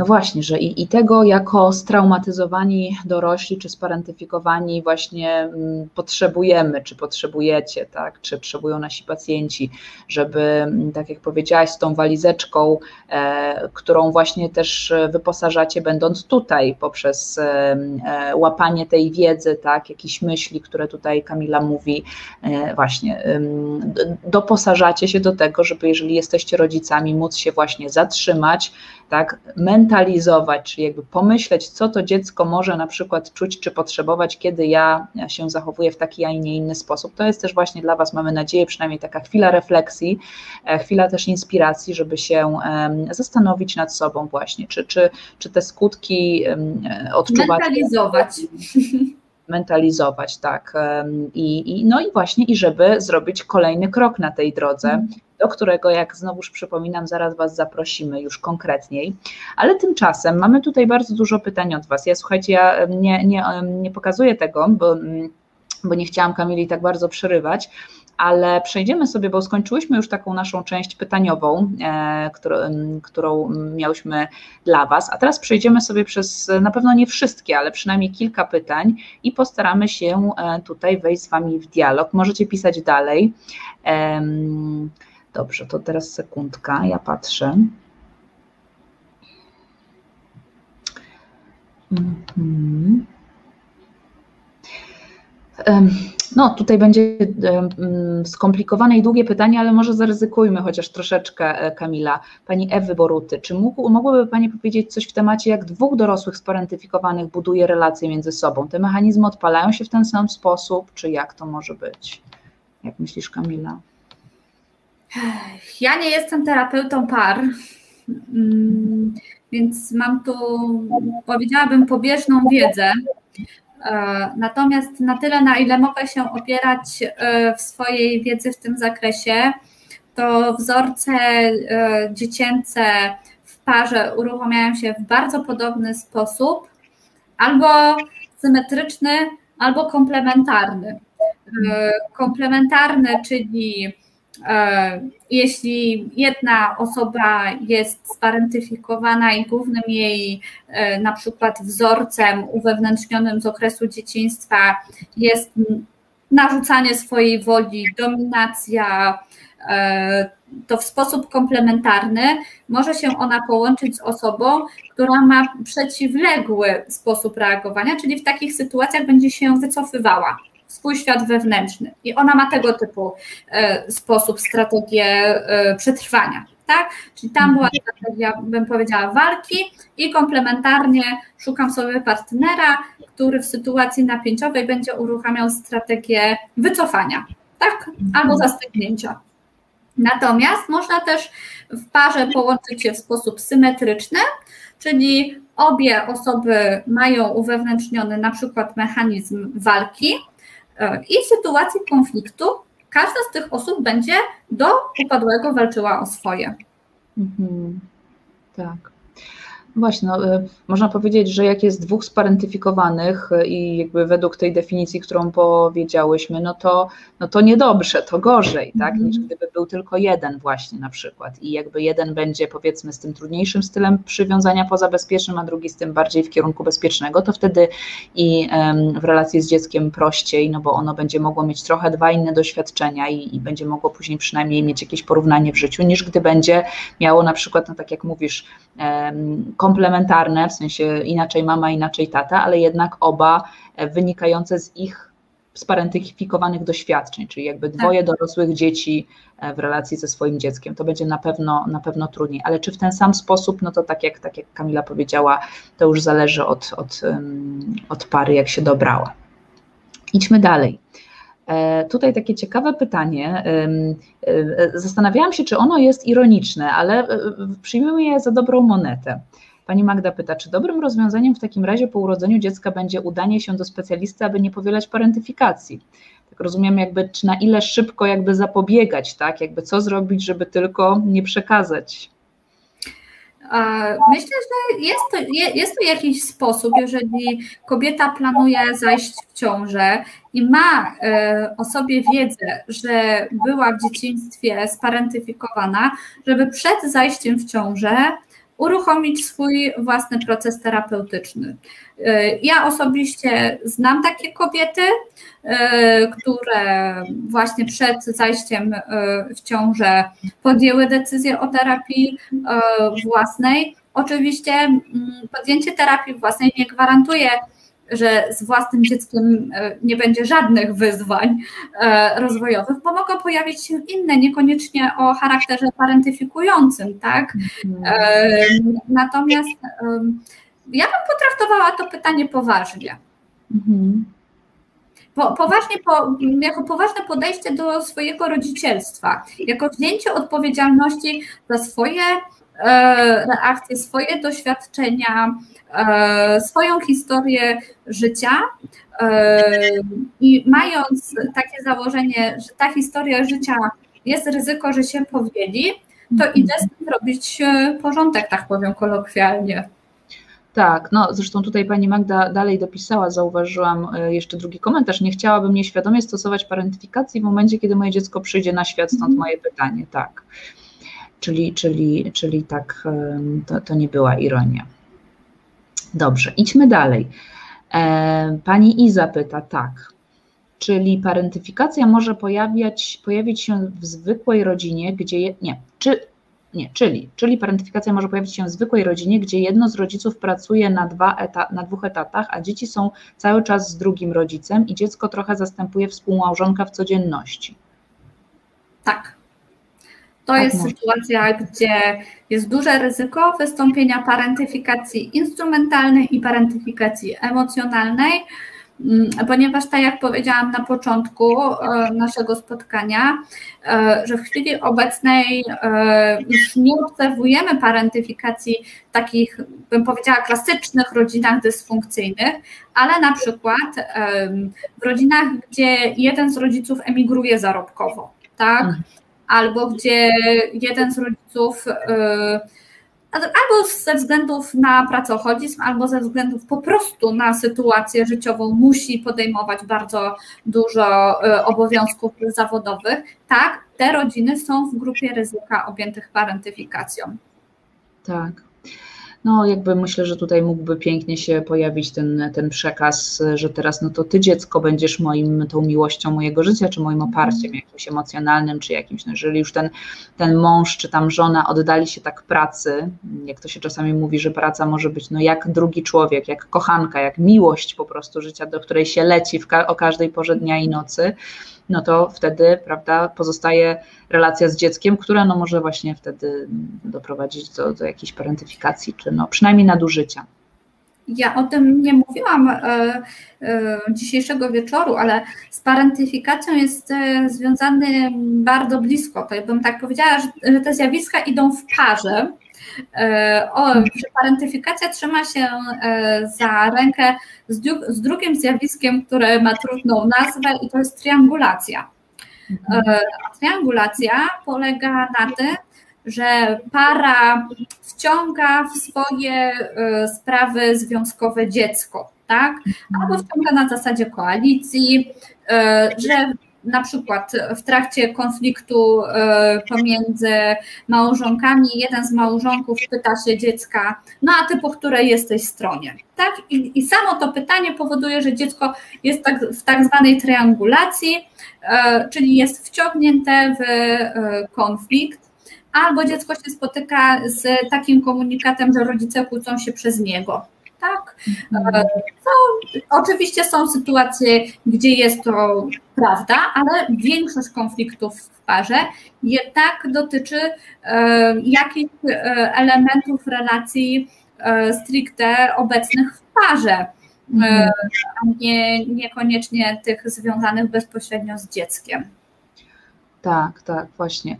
[SPEAKER 1] No właśnie, że i, i tego jako straumatyzowani dorośli czy sparentyfikowani właśnie mm, potrzebujemy, czy potrzebujecie, tak, czy potrzebują nasi pacjenci, żeby, mm, tak jak powiedziałaś, z tą walizeczką, e, którą właśnie też wyposażacie będąc tutaj poprzez e, e, łapanie tej wiedzy, tak, jakichś myśli, które tutaj Kamila mówi, e, właśnie doposażacie się do tego, żeby jeżeli jesteście rodzicami, móc się właśnie zatrzymać, tak, mentalizować, czyli jakby pomyśleć, co to dziecko może na przykład czuć czy potrzebować, kiedy ja się zachowuję w taki, a nie inny sposób. To jest też właśnie dla Was, mamy nadzieję, przynajmniej taka chwila refleksji, e, chwila też inspiracji, żeby się zastanowić nad sobą właśnie, czy, czy, czy te skutki odczuwać.
[SPEAKER 2] Mentalizować
[SPEAKER 1] mentalizować, tak. I, I, no i właśnie, i żeby zrobić kolejny krok na tej drodze, do którego, jak znowuż przypominam, zaraz Was zaprosimy już konkretniej. Ale tymczasem mamy tutaj bardzo dużo pytań od Was. Ja słuchajcie, ja nie, nie, nie pokazuję tego, bo, bo nie chciałam Kamili tak bardzo przerywać, ale przejdziemy sobie, bo skończyłyśmy już taką naszą część pytaniową, e, którą, miałyśmy dla Was, a teraz przejdziemy sobie przez na pewno nie wszystkie, ale przynajmniej kilka pytań i postaramy się e, tutaj wejść z Wami w dialog. Możecie pisać dalej. Dobrze, to teraz sekundka, ja patrzę. Mhm. No, tutaj będzie skomplikowane i długie pytanie, ale może zaryzykujmy chociaż troszeczkę, e, Kamila. Pani Ewy Boruty, czy mógł, mogłaby Pani powiedzieć coś w temacie, jak dwóch dorosłych sparentyfikowanych buduje relacje między sobą? Te mechanizmy odpalają się w ten sam sposób, czy jak to może być? Jak myślisz, Kamila?
[SPEAKER 2] Ja nie jestem terapeutą par, mm, więc mam tu, powiedziałabym, pobieżną wiedzę. E, natomiast na tyle, na ile mogę się opierać e, w swojej wiedzy w tym zakresie, to wzorce e, dziecięce w parze uruchamiają się w bardzo podobny sposób, albo symetryczny, albo komplementarny. Komplementarny, czyli jeśli jedna osoba jest sparentyfikowana i głównym jej e, na przykład wzorcem uwewnętrznionym z okresu dzieciństwa jest narzucanie swojej woli, dominacja, e, to w sposób komplementarny może się ona połączyć z osobą, która ma przeciwległy sposób reagowania, czyli w takich sytuacjach będzie się wycofywała swój świat wewnętrzny. I ona ma tego typu e, sposób, strategię e, przetrwania. Tak? Czyli tam była strategia, bym powiedziała, walki i komplementarnie szukam sobie partnera, który w sytuacji napięciowej będzie uruchamiał strategię wycofania, tak? Albo zastygnięcia. Natomiast można też w parze połączyć się w sposób symetryczny, czyli obie osoby mają uwewnętrzniony na przykład mechanizm walki, I w sytuacji konfliktu każda z tych osób będzie do upadłego walczyła o swoje. Mhm.
[SPEAKER 1] Tak. Właśnie, no, y, można powiedzieć, że jak jest dwóch sparentyfikowanych y, i jakby według tej definicji, którą powiedziałyśmy, no to, no to niedobrze, to gorzej, tak, niż mhm. gdyby był tylko jeden właśnie na przykład i jakby jeden będzie powiedzmy z tym trudniejszym stylem przywiązania pozabezpiecznym, a drugi z tym bardziej w kierunku bezpiecznego, to wtedy i w relacji z dzieckiem prościej, no bo ono będzie mogło mieć trochę dwa inne doświadczenia i, i będzie mogło później przynajmniej mieć jakieś porównanie w życiu, niż gdy będzie miało na przykład, no tak jak mówisz, komplementarne, w sensie inaczej mama, inaczej tata, ale jednak oba e, wynikające z ich sparentyfikowanych doświadczeń, czyli jakby tak. dwoje dorosłych dzieci e, w relacji ze swoim dzieckiem. To będzie na pewno, na pewno trudniej, ale czy w ten sam sposób, no to tak jak, tak jak Kamila powiedziała, to już zależy od, od, od pary, jak się dobrała. Idźmy dalej. E, tutaj takie ciekawe pytanie. Zastanawiałam się, czy ono jest ironiczne, ale przyjmijmy je za dobrą monetę. Pani Magda pyta, czy dobrym rozwiązaniem w takim razie po urodzeniu dziecka będzie udanie się do specjalisty, aby nie powielać parentyfikacji? Tak rozumiem, jakby, czy na ile szybko jakby zapobiegać, tak? Jakby co zrobić, żeby tylko nie przekazać
[SPEAKER 2] Myślę, że jest to, jest to jakiś sposób, jeżeli kobieta planuje zajść w ciążę i ma e, o sobie wiedzę, że była w dzieciństwie sparentyfikowana, żeby przed zajściem w ciążę uruchomić swój własny proces terapeutyczny. Ja osobiście znam takie kobiety, które właśnie przed zajściem w ciążę podjęły decyzję o terapii własnej. Oczywiście mm, podjęcie terapii własnej nie gwarantuje że z własnym dzieckiem e, nie będzie żadnych wyzwań e, rozwojowych, bo mogą pojawić się inne, niekoniecznie o charakterze parentyfikującym, tak? E, natomiast ja bym potraktowała to pytanie poważnie. Mhm. Po, poważnie, po, jako poważne podejście do swojego rodzicielstwa, jako wzięcie odpowiedzialności za swoje reakcje, swoje doświadczenia, E, swoją historię życia e, i mając takie założenie, że ta historia życia jest ryzyko, że się powieli, to mhm. idę z tym robić e, porządek, tak powiem kolokwialnie.
[SPEAKER 1] Tak, no zresztą tutaj pani Magda dalej dopisała, zauważyłam jeszcze drugi komentarz. Nie chciałabym nieświadomie stosować parentyfikacji w momencie, kiedy moje dziecko przyjdzie na świat, stąd mhm. moje pytanie, tak. Czyli, czyli, czyli tak, to, to nie była ironia. Dobrze, idźmy dalej. E, pani Iza pyta, tak, czyli parentyfikacja może pojawiać, pojawić się w zwykłej rodzinie, gdzie, nie, czy, nie, czyli, czyli parentyfikacja może pojawić się w zwykłej rodzinie, gdzie jedno z rodziców pracuje na, dwa eta, na dwóch etatach, a dzieci są cały czas z drugim rodzicem i dziecko trochę zastępuje współmałżonka w codzienności.
[SPEAKER 2] Tak. To tak jest może. sytuacja, gdzie jest duże ryzyko wystąpienia parentyfikacji instrumentalnej i parentyfikacji emocjonalnej, mm, ponieważ tak jak powiedziałam na początku e, naszego spotkania, e, że w chwili obecnej e, już nie obserwujemy parentyfikacji takich, bym powiedziała, klasycznych rodzinach dysfunkcyjnych, ale na przykład w rodzinach, gdzie jeden z rodziców emigruje zarobkowo, tak? Albo gdzie jeden z rodziców y, albo ze względów na pracoholizm, albo ze względów po prostu na sytuację życiową musi podejmować bardzo dużo y, obowiązków zawodowych, tak, te rodziny są w grupie ryzyka objętych parentyfikacją.
[SPEAKER 1] Tak no jakby myślę, że tutaj mógłby pięknie się pojawić ten, ten przekaz, że teraz no to ty dziecko będziesz moim, tą miłością mojego życia, czy moim oparciem mhm. jakimś emocjonalnym, czy jakimś, no jeżeli już ten, ten mąż, czy tam żona oddali się tak pracy, jak to się czasami mówi, że praca może być no jak drugi człowiek, jak kochanka, jak miłość po prostu życia, do której się leci w ka o każdej porze dnia i nocy, no to wtedy, prawda, pozostaje relacja z dzieckiem, która no może właśnie wtedy doprowadzić do, do jakiejś parentyfikacji, czy no przynajmniej nadużycia.
[SPEAKER 2] Ja o tym nie mówiłam e, e, dzisiejszego wieczoru, ale z parentyfikacją jest e, związany bardzo blisko. To bym tak powiedziała, że, że te zjawiska idą w parze. E, o, parentyfikacja trzyma się e, za rękę z, z drugim zjawiskiem, które ma trudną nazwę i to jest triangulacja. E, triangulacja polega na tym, że para wciąga w swoje sprawy związkowe dziecko, tak? Albo wciąga na zasadzie koalicji, że na przykład w trakcie konfliktu e, pomiędzy małżonkami jeden z małżonków pyta się dziecka, no a ty po której jesteś stronie? Tak? I, i samo to pytanie powoduje, że dziecko jest tak, w tak zwanej triangulacji, e, czyli jest wciągnięte w e, konflikt, albo dziecko się spotyka z takim komunikatem, że rodzice kłócą się przez niego tak? Mhm. To oczywiście są sytuacje, gdzie jest to prawda, ale większość konfliktów w parze jednak dotyczy e, jakichś e, elementów relacji e, stricte obecnych w parze, a nie, niekoniecznie tych związanych bezpośrednio z dzieckiem.
[SPEAKER 1] Tak, tak, właśnie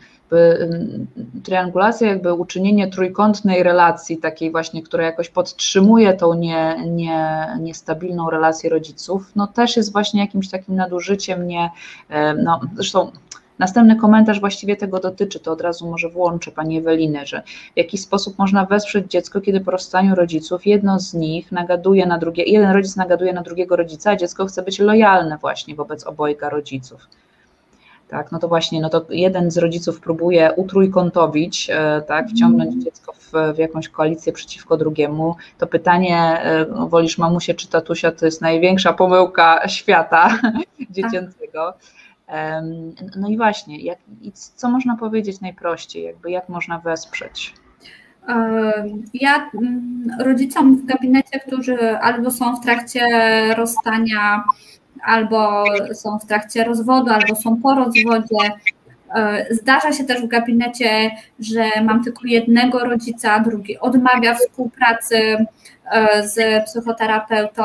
[SPEAKER 1] triangulacja, jakby uczynienie trójkątnej relacji, takiej właśnie, która jakoś podtrzymuje tą nie, nie, niestabilną relację rodziców, no też jest właśnie jakimś takim nadużyciem, nie, no zresztą Następny komentarz właściwie tego dotyczy, to od razu może włączę Pani Ewelinę, że w jaki sposób można wesprzeć dziecko, kiedy po rozstaniu rodziców jedno z nich nagaduje na drugie, jeden rodzic nagaduje na drugiego rodzica, a dziecko chce być lojalne właśnie wobec obojga rodziców. Tak, no to właśnie, no to jeden z rodziców próbuje utrójkątowić, e, tak, wciągnąć mm. dziecko w, w, jakąś koalicję przeciwko drugiemu, to pytanie, e, no, wolisz mamusię czy tatusia, to jest największa pomyłka świata dziecięcego. No i właśnie, jak, co można powiedzieć najprościej, jakby jak można wesprzeć?
[SPEAKER 2] Ja mm, rodzicom w gabinecie, którzy albo są w trakcie rozstania, albo są w trakcie rozwodu, albo są po rozwodzie. E, zdarza się też w gabinecie, że mam tylko jednego rodzica, drugi odmawia współpracy e, z psychoterapeutą.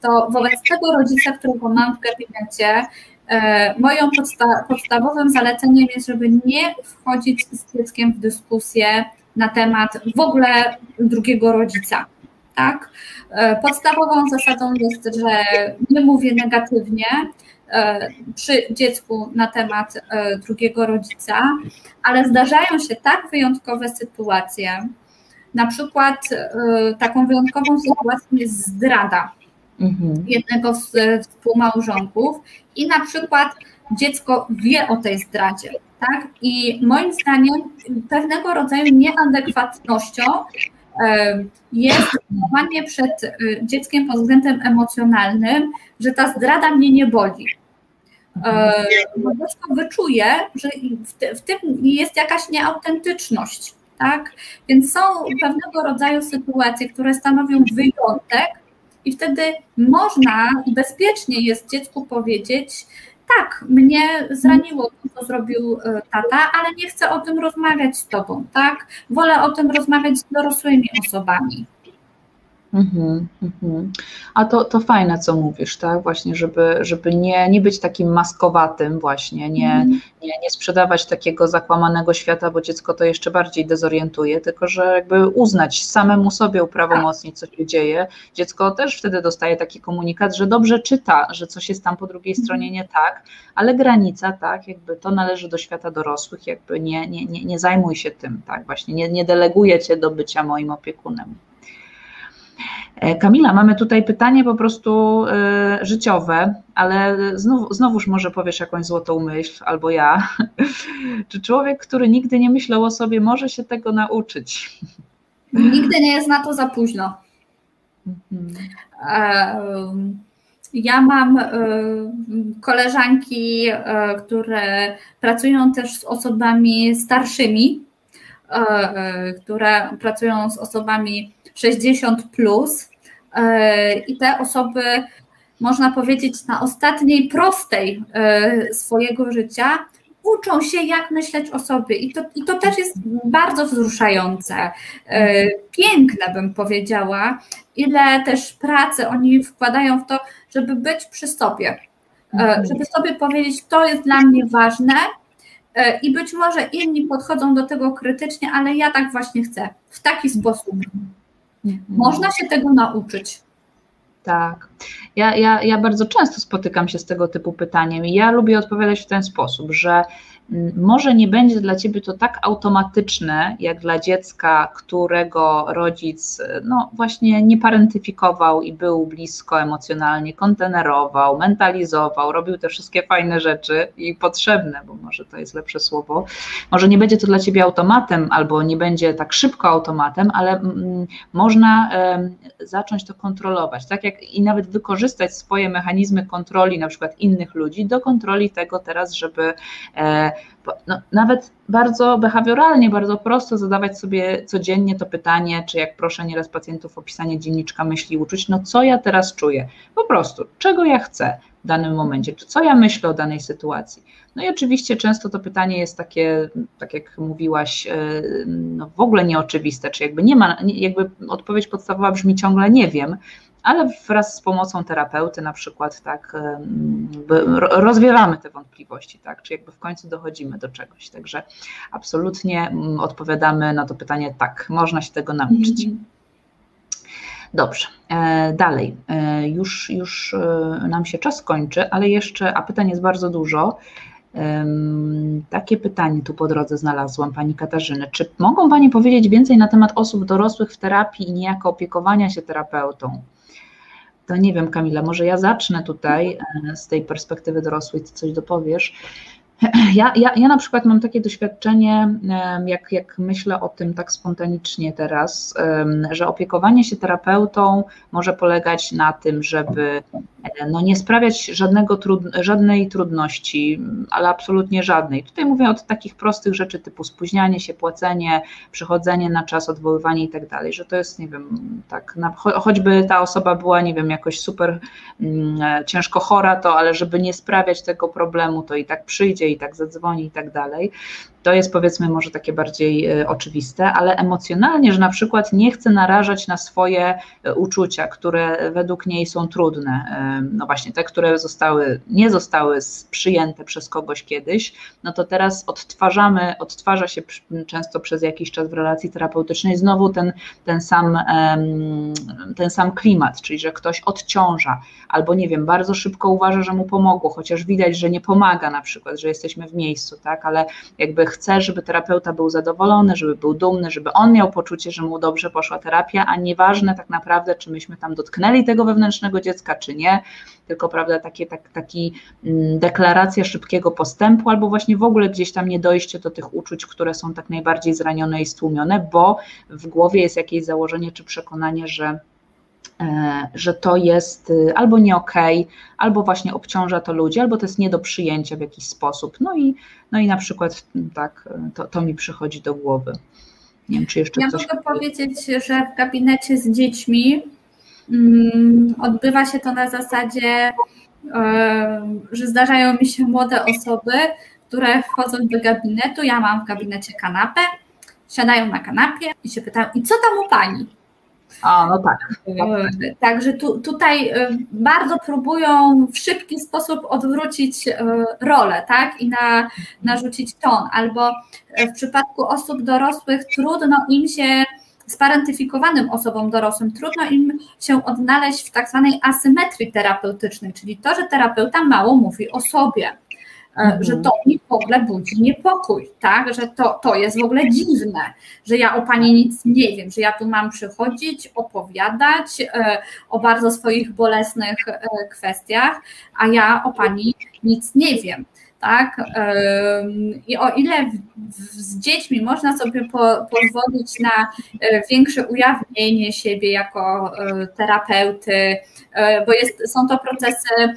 [SPEAKER 2] To wobec tego rodzica, którego mam w gabinecie, e, moją podsta- podstawowym zaleceniem jest, żeby nie wchodzić z dzieckiem w dyskusję na temat w ogóle drugiego rodzica. Tak? E, podstawową zasadą jest, że nie mówię negatywnie e, przy dziecku na temat e, drugiego rodzica, ale zdarzają się tak wyjątkowe sytuacje. Na przykład taką wyjątkową sytuacją jest zdrada mhm. jednego z współmałżonków i na przykład dziecko wie o tej zdradzie. Tak? I moim zdaniem pewnego rodzaju nieadekwatnością jest zachowanie przed y, dzieckiem pod względem emocjonalnym, że ta zdrada mnie nie boli. Bo dziecko wyczuje, że w tym jest jakaś nieautentyczność. Tak? Więc są pewnego rodzaju sytuacje, które stanowią wyjątek, i wtedy można bezpiecznie jest dziecku powiedzieć, tak, mnie zraniło to, zrobił e, tata, ale nie chcę o tym rozmawiać z tobą, tak? Wolę o tym rozmawiać z dorosłymi osobami.
[SPEAKER 1] Mhm, mhm. A to, to fajne, co mówisz, tak? Właśnie, żeby, żeby nie, nie być takim maskowatym, właśnie, nie, mhm. nie, nie sprzedawać takiego zakłamanego świata, bo dziecko to jeszcze bardziej dezorientuje, tylko że jakby uznać samemu sobie, uprawomocnić, co się dzieje. Dziecko też wtedy dostaje taki komunikat, że dobrze czyta, że coś jest tam po drugiej stronie nie tak, ale granica, tak, jakby to należy do świata dorosłych, jakby nie, nie, nie, nie zajmuj się tym, tak, właśnie, nie, nie deleguje cię do bycia moim opiekunem. E, Kamila, mamy tutaj pytanie po prostu y, życiowe, ale znów, znowuż może powiesz jakąś złotą myśl, albo ja. Czy człowiek, który nigdy nie myślał o sobie, może się tego nauczyć?
[SPEAKER 2] Nigdy nie jest na to za późno. Mhm. Ja mam koleżanki, które pracują też z osobami starszymi, które pracują z osobami 60 plus e, i te osoby, można powiedzieć, na ostatniej prostej e, swojego życia uczą się, jak myśleć o sobie. I to, I to też jest bardzo wzruszające. E, piękne, bym powiedziała, ile też pracy oni wkładają w to, żeby być przy sobie. Żeby sobie powiedzieć, to jest dla mnie ważne, i być może inni podchodzą do tego krytycznie, ale ja tak właśnie chcę, w taki sposób. Mhm. Można się tego nauczyć.
[SPEAKER 1] Tak. Ja, ja, ja bardzo często spotykam się z tego typu pytaniem i ja lubię odpowiadać w ten sposób, że może nie będzie dla ciebie to tak automatyczne, jak dla dziecka, którego rodzic no właśnie nie parentyfikował i był blisko emocjonalnie, kontenerował, mentalizował, robił te wszystkie fajne rzeczy i potrzebne, bo może to jest lepsze słowo. Może nie będzie to dla ciebie automatem, albo nie będzie tak szybko automatem, ale mm, można zacząć to kontrolować, tak jak i nawet wykorzystać swoje mechanizmy kontroli, na przykład innych ludzi, do kontroli tego teraz, żeby e, no, nawet bardzo behawioralnie, bardzo prosto zadawać sobie codziennie to pytanie, czy jak proszę nieraz pacjentów o pisanie dzienniczka myśli uczuć, no co ja teraz czuję? Po prostu, czego ja chcę w danym momencie, czy co ja myślę o danej sytuacji. No i oczywiście często to pytanie jest takie, tak jak mówiłaś, e, no w ogóle nieoczywiste, czy jakby nie ma, jakby odpowiedź podstawowa brzmi ciągle nie wiem, ale wraz z pomocą terapeuty na przykład tak rozwiewamy te wątpliwości, tak, czy jakby w końcu dochodzimy do czegoś. Także absolutnie mm, odpowiadamy na to pytanie tak, można się tego nauczyć. Mhm. Dobrze, e, dalej. E, już, już e, nam się czas kończy, ale jeszcze, a pytań jest bardzo dużo. Takie pytanie tu po drodze znalazłam Pani Katarzyny. Czy mogą Pani powiedzieć więcej na temat osób dorosłych w terapii i niejako opiekowania się terapeutą? To nie wiem, Kamila, może ja zacznę tutaj e, z tej perspektywy dorosłej, ty coś dopowiesz. ja, ja, ja na przykład mam takie doświadczenie, jak, jak myślę o tym tak spontanicznie teraz, że opiekowanie się terapeutą może polegać na tym, żeby e, no nie sprawiać żadnego żadnej trudności, ale absolutnie żadnej. Tutaj mówię o takich prostych rzeczy typu spóźnianie się, płacenie, przychodzenie na czas, odwoływanie i tak dalej, że to jest, nie wiem, tak, na, choćby ta osoba była, nie wiem, jakoś super mm, e, ciężko chora, to ale żeby nie sprawiać tego problemu, to i tak przyjdzie i tak zadzwoni i tak dalej. To jest powiedzmy może takie bardziej e, oczywiste, ale emocjonalnie, że na przykład nie chce narażać na swoje e, uczucia, które według niej są trudne, e, no właśnie te, które zostały, nie zostały przyjęte przez kogoś kiedyś, no to teraz odtwarzamy, odtwarza się często przez jakiś czas w relacji terapeutycznej znowu ten, ten, sam, ten sam klimat, czyli że ktoś odciąża, albo nie wiem, bardzo szybko uważa, że mu pomogło, chociaż widać, że nie pomaga na przykład, że jesteśmy w miejscu, tak, ale jakby chce, żeby terapeuta był zadowolony, żeby był dumny, żeby on miał poczucie, że mu dobrze poszła terapia, a nieważne tak naprawdę, czy myśmy tam dotknęli tego wewnętrznego dziecka, czy nie, tylko prawda, takie, tak, taki mm, deklaracja szybkiego postępu, albo właśnie w ogóle gdzieś tam nie dojście do tych uczuć, które są tak najbardziej zranione i stłumione, bo w głowie jest jakieś założenie czy przekonanie, że że to jest y, albo nie okej, okay, albo właśnie obciąża to ludzi, albo to jest nie do przyjęcia w jakiś sposób. No i, no i na przykład tak, to, to mi przychodzi do głowy. Nie wiem, czy jeszcze
[SPEAKER 2] ja mogę powiedzieć, że w gabinecie z dziećmi um, odbywa się to na zasadzie, um, że zdarzają mi się młode osoby, które wchodzą do gabinetu. Ja mam w gabinecie kanapę, siadają na kanapie i się pytają: I co tam u pani?
[SPEAKER 1] A, no tak.
[SPEAKER 2] E, także tu, tutaj e, bardzo próbują w szybki sposób odwrócić e, rolę, tak? I na, narzucić ton. Albo w przypadku osób dorosłych trudno im się sparentyfikowanym osobom dorosłym trudno im się odnaleźć w tak zwanej asymetrii terapeutycznej, czyli to, że terapeuta mało mówi o sobie. E, że to mi w ogóle budzi niepokój, tak? Że to, to jest w ogóle dziwne, że ja o pani nic nie wiem, że ja tu mam przychodzić, opowiadać e, o bardzo swoich bolesnych e, kwestiach, a ja o pani nic nie wiem. Tak? I o ile z dziećmi można sobie po, pozwolić na większe ujawnienie siebie jako terapeuty, bo jest, są to procesy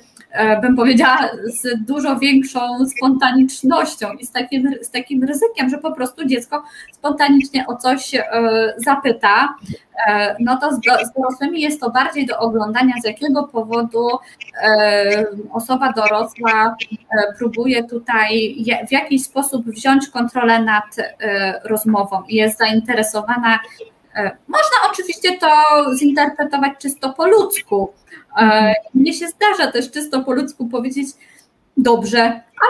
[SPEAKER 2] bym powiedziała, z dużo większą spontanicznością i z takim, z takim ryzykiem, że po prostu dziecko spontanicznie o coś e, zapyta, e, no to z dorosłymi jest to bardziej do oglądania, z jakiego powodu osoba dorosła próbuje tutaj w jakiś sposób wziąć kontrolę nad rozmową i jest zainteresowana. Można oczywiście to zinterpretować czysto po ludzku, E, mnie się zdarza też czysto po ludzku powiedzieć dobrze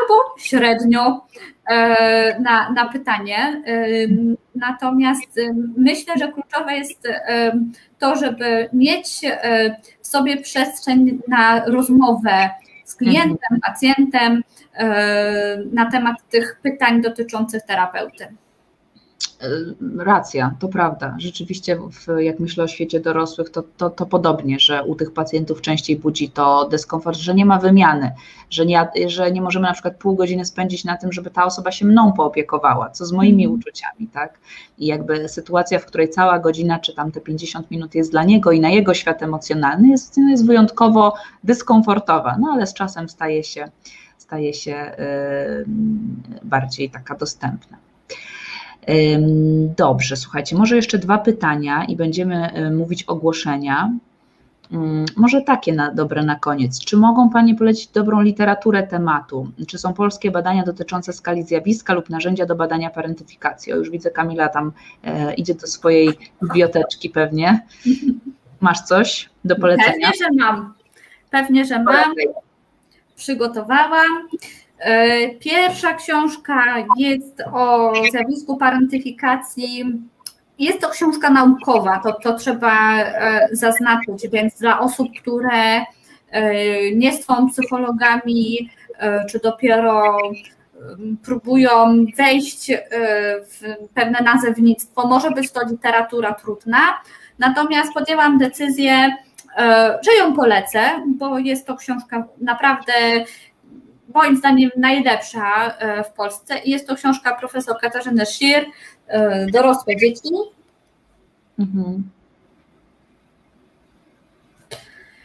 [SPEAKER 2] albo średnio e, na, na pytanie. E, natomiast myślę, że kluczowe jest to, żeby mieć w sobie przestrzeń na rozmowę z klientem, pacjentem na temat tych pytań dotyczących terapeuty.
[SPEAKER 1] E, racja, to prawda. Rzeczywiście, w, jak myślę o świecie dorosłych, to, to, to podobnie, że u tych pacjentów częściej budzi to dyskomfort, że nie ma wymiany, że nie, że nie możemy na przykład pół godziny spędzić na tym, żeby ta osoba się mną poopiekowała, co z moimi mm. uczuciami, tak? I jakby sytuacja, w której cała godzina, czy tam te 50 minut jest dla niego i na jego świat emocjonalny, jest, jest wyjątkowo dyskomfortowa, no ale z czasem staje się, staje się yy, bardziej taka dostępna. Dobrze, słuchajcie, może jeszcze dwa pytania i będziemy mówić ogłoszenia. Może takie na, dobre na koniec. Czy mogą Panie polecić dobrą literaturę tematu? Czy są polskie badania dotyczące skali zjawiska lub narzędzia do badania parentyfikacji? O, już widzę Kamila tam e, idzie do swojej biblioteczki pewnie. Masz coś do polecenia?
[SPEAKER 2] Pewnie, że mam. Pewnie, że mam. Przygotowałam. E, pierwsza książka jest o zjawisku parentyfikacji. Jest to książka naukowa, to, to trzeba e, zaznaczyć, więc dla osób, które e, nie są psychologami, czy dopiero próbują wejść w pewne nazewnictwo, może być to literatura trudna. Natomiast podjęłam decyzję, że ją polecę, bo jest to książka naprawdę moim zdaniem najlepsza w Polsce i jest to książka profesor Katarzyny Schir, Dorosłe dzieci. Mhm.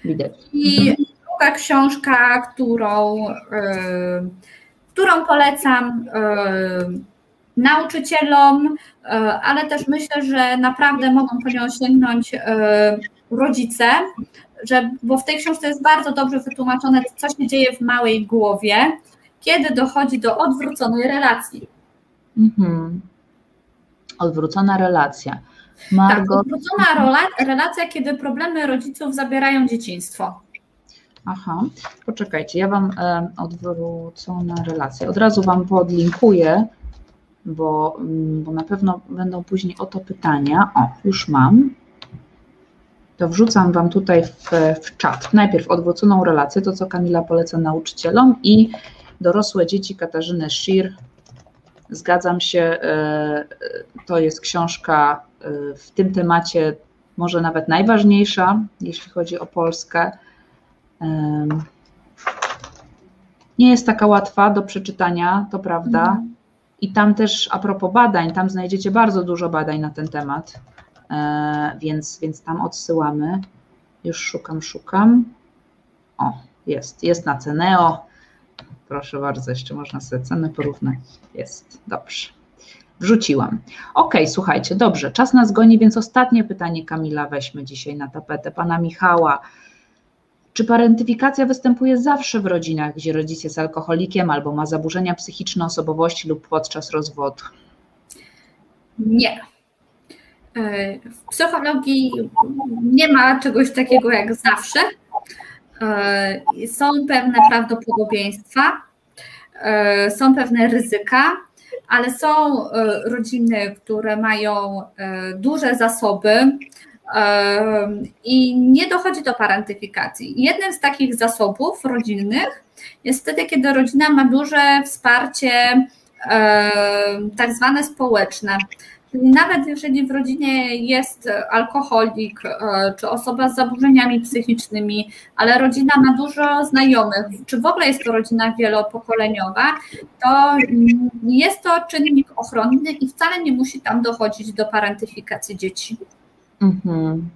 [SPEAKER 1] Widać.
[SPEAKER 2] I druga książka, którą, którą polecam nauczycielom, ale też myślę, że naprawdę mogą po nią sięgnąć rodzice, że, bo w tej książce jest bardzo dobrze wytłumaczone, co się dzieje w małej głowie, kiedy dochodzi do odwróconej relacji.
[SPEAKER 1] Mhm. Odwrócona relacja.
[SPEAKER 2] Tak, Margo... Tak, odwrócona rola, relacja, kiedy problemy rodziców zabierają dzieciństwo.
[SPEAKER 1] Aha, poczekajcie, ja Wam e, odwrócona relacja. Od razu Wam podlinkuję, bo, mm, bo na pewno będą później o to pytania. O, już mam to wrzucam Wam tutaj w, w czat. Najpierw odwróconą relację, to co Kamila poleca nauczycielom i dorosłe dzieci Katarzyny Shir. Zgadzam się, e, to jest książka e, w tym temacie może nawet najważniejsza, jeśli chodzi o Polskę. Nie jest taka łatwa do przeczytania, to prawda. Mhm. I tam też a propos badań, tam znajdziecie bardzo dużo badań na ten temat. E, więc, więc tam odsyłamy. Już szukam, szukam. O, jest, jest na Ceneo. Proszę bardzo, jeszcze można sobie cenę porównać. Jest, dobrze. Wrzuciłam. Ok, słuchajcie, dobrze, czas nas goni, więc ostatnie pytanie Kamila weźmy dzisiaj na tapetę. Pana Michała. Czy parentyfikacja występuje zawsze w rodzinach, gdzie rodzic jest alkoholikiem albo ma zaburzenia psychiczne osobowości lub podczas rozwodu?
[SPEAKER 2] Nie. E, w psychologii nie ma czegoś takiego jak zawsze. E, są pewne prawdopodobieństwa, e, są pewne ryzyka, ale są rodziny, które mają duże zasoby i nie dochodzi do parentyfikacji. Jednym z takich zasobów rodzinnych jest wtedy, kiedy rodzina ma duże wsparcie tak zwane społeczne, nawet jeżeli w rodzinie jest alkoholik e, czy osoba z zaburzeniami psychicznymi, ale rodzina ma dużo znajomych, czy w ogóle jest to rodzina wielopokoleniowa, to jest to czynnik ochronny i wcale nie musi tam dochodzić do parentyfikacji dzieci.
[SPEAKER 1] Mhm.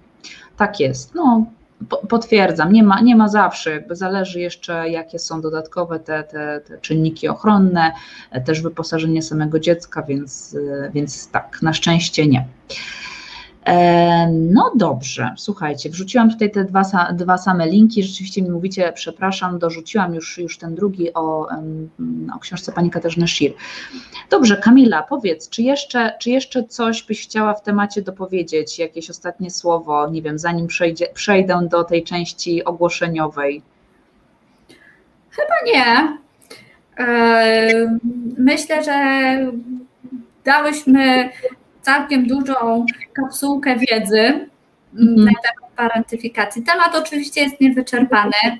[SPEAKER 1] Tak jest. No, Potwierdzam, nie ma, nie ma zawsze, jakby zależy jeszcze, jakie są dodatkowe te, te, te czynniki ochronne, też wyposażenie samego dziecka, więc, więc tak, na szczęście nie. E, no dobrze, słuchajcie, wrzuciłam tutaj te dwa, dwa same linki. Rzeczywiście mi mówicie, przepraszam, dorzuciłam już, już ten drugi o, o książce pani Katarzyny Szir. Dobrze, Kamila, powiedz, czy jeszcze, czy jeszcze coś byś chciała w temacie dopowiedzieć, jakieś ostatnie słowo, nie wiem, zanim przejdzie, przejdę do tej części ogłoszeniowej?
[SPEAKER 2] Chyba nie. E, myślę, że dałyśmy całkiem dużą kapsułkę wiedzy mm, mhm. na temat parentyfikacji. Temat oczywiście jest niewyczerpany,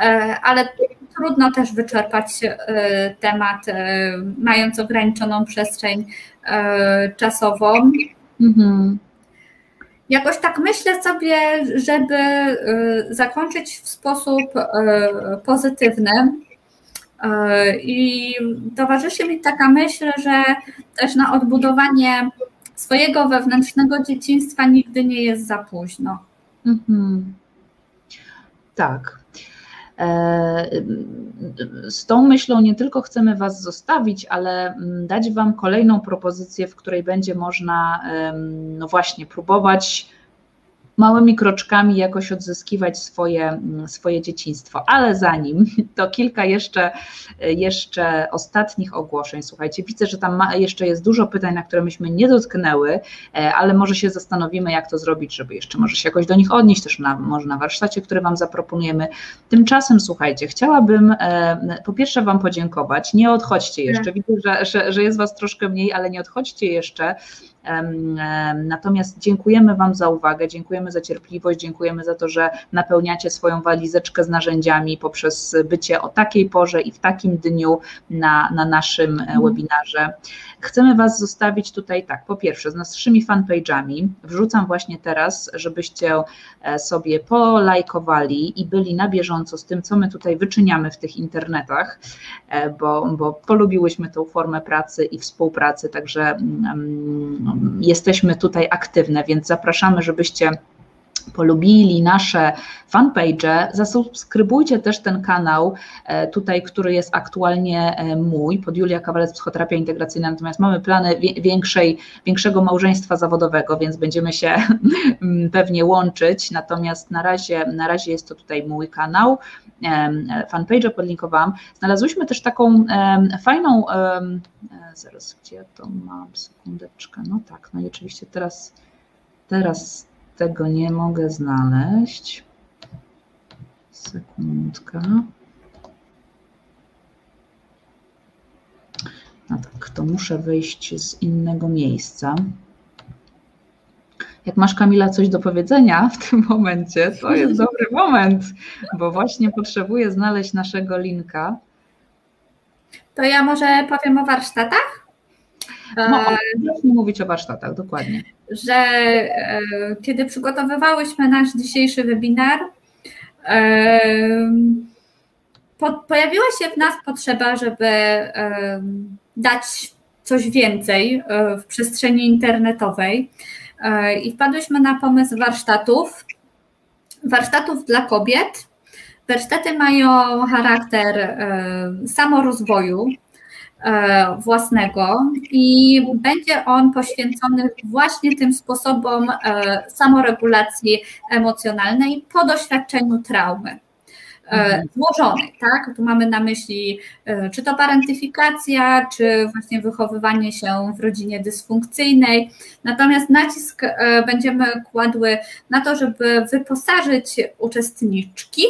[SPEAKER 2] e, ale trudno też wyczerpać e, temat, e, mając ograniczoną przestrzeń czasową. Mhm. Jakoś tak myślę sobie, żeby zakończyć w sposób pozytywny. I towarzyszy mi taka myśl, że też na odbudowanie swojego wewnętrznego dzieciństwa nigdy nie jest za późno. Mhm.
[SPEAKER 1] Tak. E, z tą myślą nie tylko chcemy Was zostawić, ale mm, dać Wam kolejną propozycję, w której będzie można, no właśnie, próbować małymi kroczkami jakoś odzyskiwać swoje, mm, swoje dzieciństwo. Ale zanim, to kilka jeszcze, jeszcze ostatnich ogłoszeń. Słuchajcie, widzę, że tam jeszcze jest dużo pytań, na które myśmy nie dotknęły, e, ale może się zastanowimy, jak to zrobić, żeby jeszcze może się jakoś do nich odnieść, też na, może na warsztacie, który Wam zaproponujemy. Tymczasem, słuchajcie, chciałabym e, po pierwsze Wam podziękować. Nie odchodźcie jeszcze. Tak. Widzę, że, że, że jest Was troszkę mniej, ale nie odchodźcie jeszcze Natomiast dziękujemy Wam za uwagę, dziękujemy za cierpliwość, dziękujemy za to, że napełniacie swoją walizeczkę z narzędziami poprzez bycie o takiej porze i w takim dniu na, na naszym e, mhm. webinarze. Chcemy Was zostawić tutaj tak, po pierwsze z naszymi fanpage'ami, wrzucam właśnie teraz, żebyście e, sobie polajkowali i byli na bieżąco z tym, co my tutaj wyczyniamy w tych internetach, e, bo, bo polubiłyśmy tą formę pracy i współpracy, także mm, jesteśmy tutaj aktywne, więc zapraszamy, żebyście polubili nasze fanpage, zasubskrybujcie też ten kanał e, tutaj, który jest aktualnie e, mój, pod Julia Kawalec Psychoterapia Integracyjna, natomiast mamy plany większej, większego małżeństwa zawodowego, więc będziemy się mm, pewnie łączyć, natomiast na razie, na razie jest to tutaj mój kanał, fanpage podlinkowałam. Znalazłyśmy też taką fajną, e, zaraz gdzie ja to mam, sekundeczkę, no tak, no i oczywiście teraz, teraz tego nie mogę znaleźć. Sekundka. No tak, to muszę wyjść z innego miejsca. Jak masz Kamila coś do powiedzenia w tym momencie, to jest dobry moment, bo właśnie potrzebuję znaleźć naszego linka.
[SPEAKER 2] To ja może powiem o warsztatach?
[SPEAKER 1] No, zacznij mówić o warsztatach, dokładnie.
[SPEAKER 2] Że e, kiedy przygotowywałyśmy nasz dzisiejszy webinar, e, po, pojawiła się w nas potrzeba, żeby e, dać coś więcej e, w przestrzeni internetowej e, i wpadłyśmy na pomysł warsztatów, warsztatów dla kobiet. Warsztaty mają charakter e, samorozwoju, E, własnego i będzie on poświęcony właśnie tym sposobom e, samoregulacji emocjonalnej po doświadczeniu traumy e, mhm. złożonej, tak? Tu mamy na myśli czy to parentyfikacja, czy właśnie wychowywanie się w rodzinie dysfunkcyjnej. Natomiast nacisk będziemy kładły na to, żeby wyposażyć uczestniczki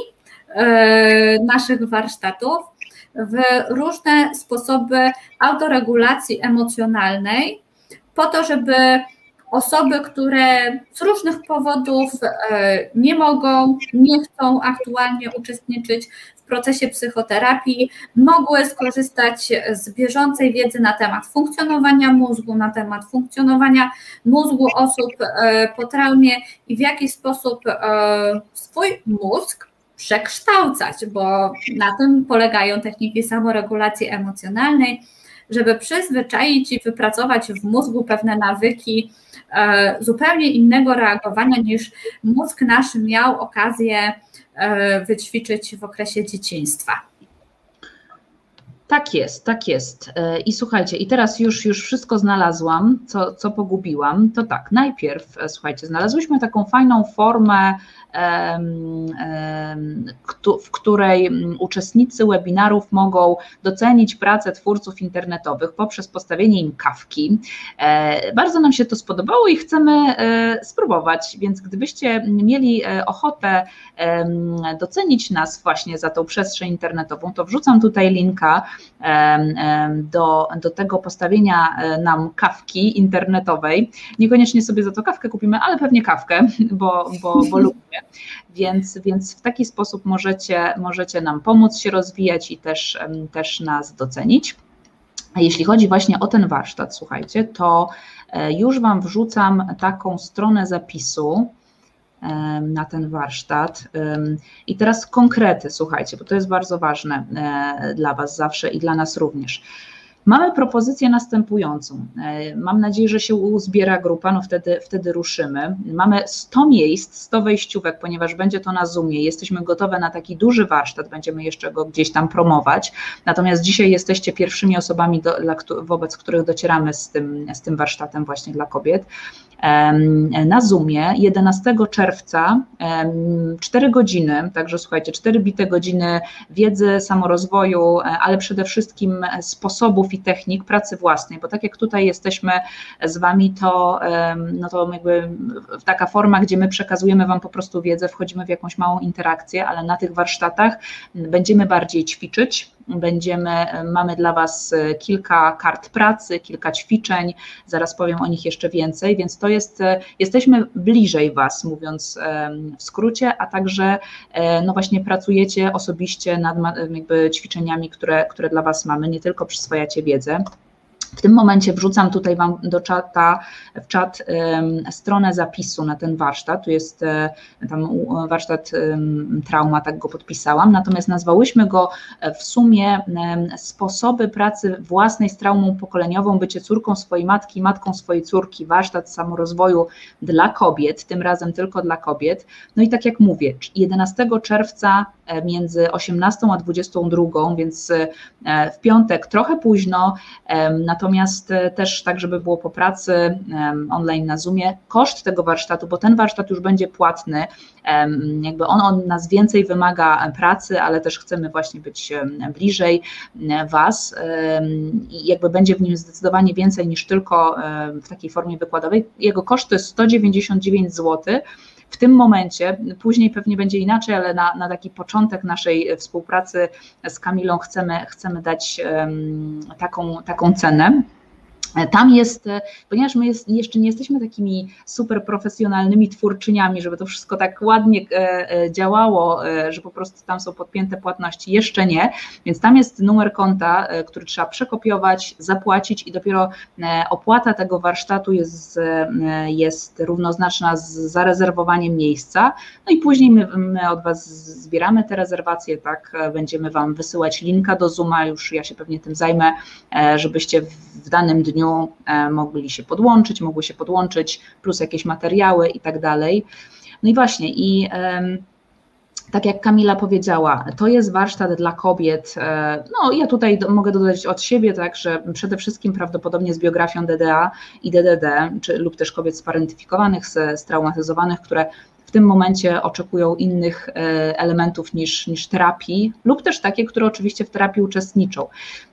[SPEAKER 2] naszych warsztatów w różne sposoby autoregulacji emocjonalnej, po to, żeby osoby, które z różnych powodów e, nie mogą, nie chcą aktualnie uczestniczyć w procesie psychoterapii, mogły skorzystać z bieżącej wiedzy na temat funkcjonowania mózgu, na temat funkcjonowania mózgu osób e, po traumie i w jaki sposób e, swój mózg przekształcać, bo na tym polegają techniki samoregulacji emocjonalnej, żeby przyzwyczaić i wypracować w mózgu pewne nawyki e, zupełnie innego reagowania niż mózg nasz miał okazję e, wyćwiczyć w okresie dzieciństwa.
[SPEAKER 1] Tak jest, tak jest. E, I słuchajcie, i teraz już, już wszystko znalazłam, co, co pogubiłam. To tak, najpierw, słuchajcie, znalazłyśmy taką fajną formę w której uczestnicy webinarów mogą docenić pracę twórców internetowych poprzez postawienie im kawki. E, bardzo nam się to spodobało i chcemy e, spróbować, więc gdybyście mieli e, ochotę docenić nas właśnie za tą przestrzeń internetową, to wrzucam tutaj linka do, do tego postawienia nam kawki internetowej. Niekoniecznie sobie za to kawkę kupimy, ale pewnie kawkę, bo, bo, bo lubimy. Więc, więc w taki sposób możecie, możecie nam pomóc się rozwijać i też, też nas docenić. A jeśli chodzi właśnie o ten warsztat, słuchajcie, to e, już Wam wrzucam taką stronę zapisu na ten warsztat. I teraz konkrety, słuchajcie, bo to jest bardzo ważne e, dla Was zawsze i dla nas również. Mamy propozycję następującą. E, mam nadzieję, że się uzbiera grupa, no wtedy, wtedy ruszymy. Mamy 100 miejsc, 100 wejściówek, ponieważ będzie to na Zoomie. Jesteśmy gotowe na taki duży warsztat, będziemy jeszcze go gdzieś tam promować. Natomiast dzisiaj jesteście pierwszymi osobami, do, wobec których docieramy z tym, z tym warsztatem właśnie dla kobiet na Zoomie 11 czerwca 4 godziny, także słuchajcie, 4 bite godziny wiedzy, samorozwoju, e, ale przede wszystkim sposobów i technik pracy własnej, bo tak jak tutaj jesteśmy z Wami, to, no to jakby taka forma, gdzie my przekazujemy Wam po prostu wiedzę, wchodzimy w jakąś małą interakcję, ale na tych warsztatach będziemy bardziej ćwiczyć, będziemy, mamy dla Was kilka kart pracy, kilka ćwiczeń, zaraz powiem o nich jeszcze więcej, więc to jest, jesteśmy bliżej Was, mówiąc w skrócie, a także no właśnie pracujecie osobiście nad jakby ćwiczeniami, które, które dla Was mamy, nie tylko przyswajacie wiedzę. W tym momencie wrzucam tutaj Wam do czata, w czat stronę zapisu na ten warsztat. Tu jest e, tam warsztat trauma, tak go podpisałam. Natomiast nazwałyśmy go e, w sumie sposoby pracy własnej z traumą pokoleniową, bycie córką swojej matki, matką swojej córki, warsztat samorozwoju dla kobiet, tym razem tylko dla kobiet. No i tak jak mówię, 11 czerwca e, między 18 a 22, więc w piątek trochę późno, na natomiast e, też tak, żeby było po pracy online na Zoomie, koszt tego warsztatu, bo ten warsztat już będzie płatny, jakby on, nas więcej wymaga pracy, ale też chcemy właśnie być bliżej Was i jakby będzie w nim zdecydowanie więcej niż tylko w takiej formie wykładowej. Jego koszt to jest 199 zł, w tym momencie, później pewnie będzie inaczej, ale na, na taki początek naszej współpracy z Kamilą chcemy, chcemy dać taką, taką cenę. Tam jest, ponieważ my jest, jeszcze nie jesteśmy takimi super profesjonalnymi twórczyniami, żeby to wszystko tak ładnie e, e, działało, e, że po prostu tam są podpięte płatności, jeszcze nie, więc tam jest numer konta, który trzeba przekopiować, zapłacić i dopiero opłata tego warsztatu jest, jest równoznaczna z zarezerwowaniem miejsca. No i później my, my od Was zbieramy te rezerwacje, tak, będziemy Wam wysyłać linka do Zooma, już ja się pewnie tym zajmę, żebyście w danym dniu dniu e, mogli się podłączyć, mogły się podłączyć, plus jakieś materiały i tak dalej. No i właśnie, i tak jak Kamila powiedziała, to jest warsztat dla kobiet. E, no, ja tutaj mogę dodać od siebie, tak, że przede wszystkim prawdopodobnie z biografią DDA i DDD, czy, lub też kobiet sparentyfikowanych, straumatyzowanych, które w tym momencie oczekują innych e, elementów niż, niż terapii, lub też takie, które oczywiście w terapii uczestniczą.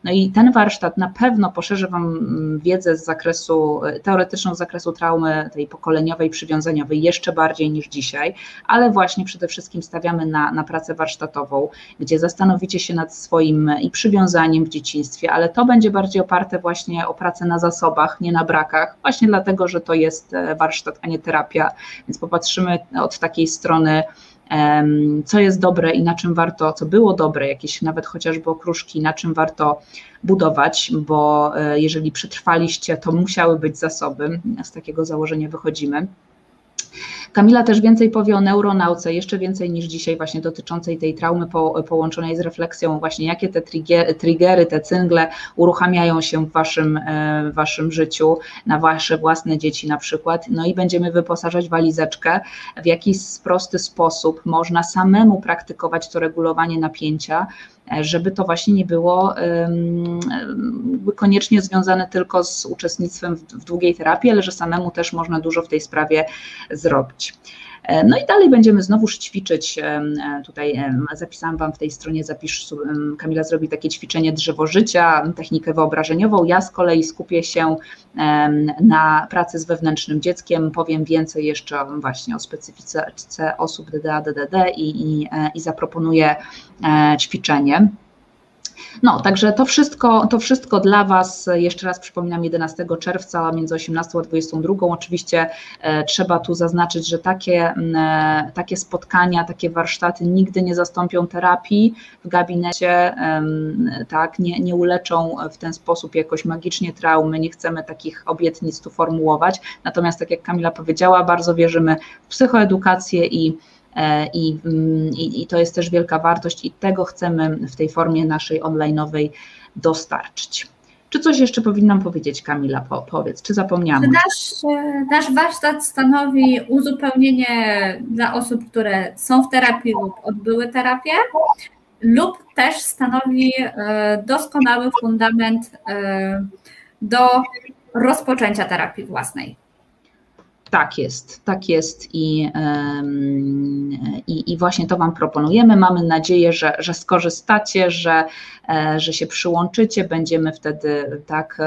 [SPEAKER 1] No i ten warsztat na pewno poszerzy Wam mm, wiedzę z zakresu, e, teoretyczną z zakresu traumy tej pokoleniowej, przywiązaniowej jeszcze bardziej niż dzisiaj, ale właśnie przede wszystkim stawiamy na, na pracę warsztatową, gdzie zastanowicie się nad swoim i przywiązaniem w dzieciństwie, ale to będzie bardziej oparte właśnie o pracę na zasobach, nie na brakach, właśnie dlatego, że to jest e, warsztat, a nie terapia, więc popatrzymy od takiej strony, co jest dobre i na czym warto, co było dobre, jakieś nawet chociażby okruszki, na czym warto budować, bo e, jeżeli przetrwaliście, to musiały być zasoby. Z takiego założenia wychodzimy. Kamila też więcej powie o neuronauce, jeszcze więcej niż dzisiaj właśnie dotyczącej tej traumy po, połączonej z refleksją, właśnie jakie te triggery, triggery, te cyngle uruchamiają się w waszym, e, w waszym życiu, na wasze własne dzieci na przykład, no i będziemy wyposażać walizeczkę, w jakiś prosty sposób można samemu praktykować to regulowanie napięcia, żeby to właśnie nie było koniecznie związane tylko z uczestnictwem w długiej terapii, ale że samemu też można dużo w tej sprawie zrobić. E, no i dalej będziemy znowuż ćwiczyć. E, tutaj zapisałam Wam w tej stronie zapisz, Kamila zrobi takie ćwiczenie drzewo życia, technikę wyobrażeniową. Ja z kolei skupię się na pracy z wewnętrznym dzieckiem. Powiem więcej jeszcze właśnie o specyfice osób DDA, DDD i, i, e, i zaproponuję ćwiczenie. No, także to wszystko, to wszystko dla Was, jeszcze raz przypominam, 11 czerwca między 18 a 22. Oczywiście e, trzeba tu zaznaczyć, że takie, e, takie spotkania, takie warsztaty nigdy nie zastąpią terapii w gabinecie, tak, nie, nie uleczą w ten sposób jakoś magicznie traumy, nie chcemy takich obietnic tu formułować. Natomiast, tak jak Kamila powiedziała, bardzo wierzymy w psychoedukację i I, mm, i, I, to jest też wielka wartość i tego chcemy w tej formie naszej onlineowej dostarczyć. Czy coś jeszcze powinnam powiedzieć, Kamila? Po, powiedz, czy zapomniałam?
[SPEAKER 2] Nasz, e, nasz warsztat stanowi uzupełnienie dla osób, które są w terapii lub odbyły terapię, lub też stanowi e, doskonały fundament do rozpoczęcia terapii własnej.
[SPEAKER 1] Tak jest, tak jest i, i, i, właśnie to Wam proponujemy. Mamy nadzieję, że, że skorzystacie, że, e, że się przyłączycie. Będziemy wtedy tak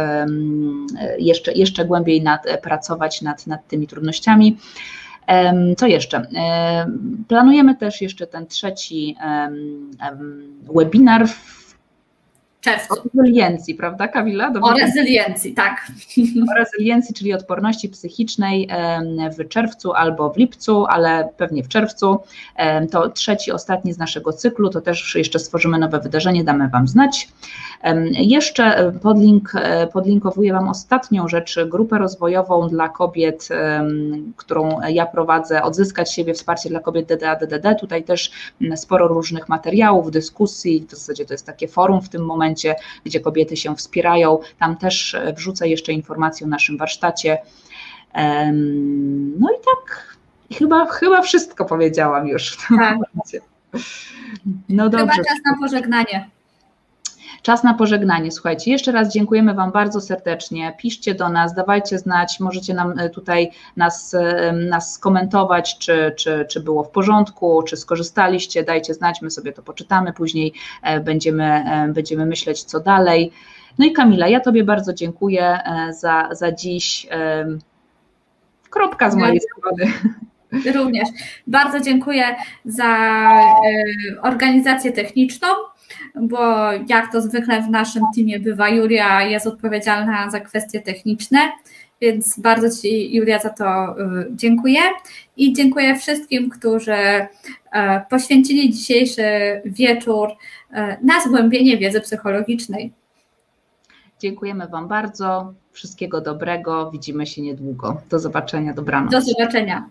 [SPEAKER 1] jeszcze, jeszcze głębiej nad, pracować nad, nad tymi trudnościami. Co jeszcze? Planujemy też jeszcze ten trzeci webinar
[SPEAKER 2] czerwcu.
[SPEAKER 1] O rezyliencji, prawda Kamila?
[SPEAKER 2] Dobrze? O rezyliencji, tak.
[SPEAKER 1] O rezyliencji, czyli odporności psychicznej w czerwcu albo w lipcu, ale pewnie w czerwcu. To trzeci, ostatni z naszego cyklu, to też jeszcze stworzymy nowe wydarzenie, damy Wam znać. Jeszcze e, podlink, e, podlinkowuję Wam ostatnią rzecz, grupę rozwojową dla kobiet, którą ja prowadzę, Odzyskać siebie, wsparcie dla kobiet DDA, DDD. Tutaj też sporo różnych materiałów, dyskusji, w zasadzie to jest takie forum w tym momencie, gdzie kobiety się wspierają. Tam też e, wrzucę jeszcze informacje o naszym warsztacie. No i tak, chyba, chyba wszystko powiedziałam już w tym tak. momencie.
[SPEAKER 2] No dobrze. Chyba czas na pożegnanie.
[SPEAKER 1] Czas na pożegnanie. Słuchajcie, jeszcze raz dziękujemy Wam bardzo serdecznie. Piszcie do nas, dawajcie znać, możecie nam e, tutaj nas, e, nas skomentować, czy, czy, czy było w porządku, czy skorzystaliście. Dajcie znać, my sobie to poczytamy, później e, będziemy, będziemy myśleć, co dalej. No i Kamila, ja Tobie bardzo dziękuję za, za dziś. Kropka z mojej strony.
[SPEAKER 2] Również. Bardzo dziękuję za organizację techniczną bo jak to zwykle w naszym teamie bywa, Julia jest odpowiedzialna za kwestie techniczne, więc bardzo Ci, Julia, za to y, dziękuję i dziękuję wszystkim, którzy e, poświęcili dzisiejszy wieczór e, na zgłębienie wiedzy psychologicznej.
[SPEAKER 1] Dziękujemy Wam bardzo. Wszystkiego dobrego. Widzimy się niedługo. Do zobaczenia. Dobranoc.
[SPEAKER 2] Do zobaczenia.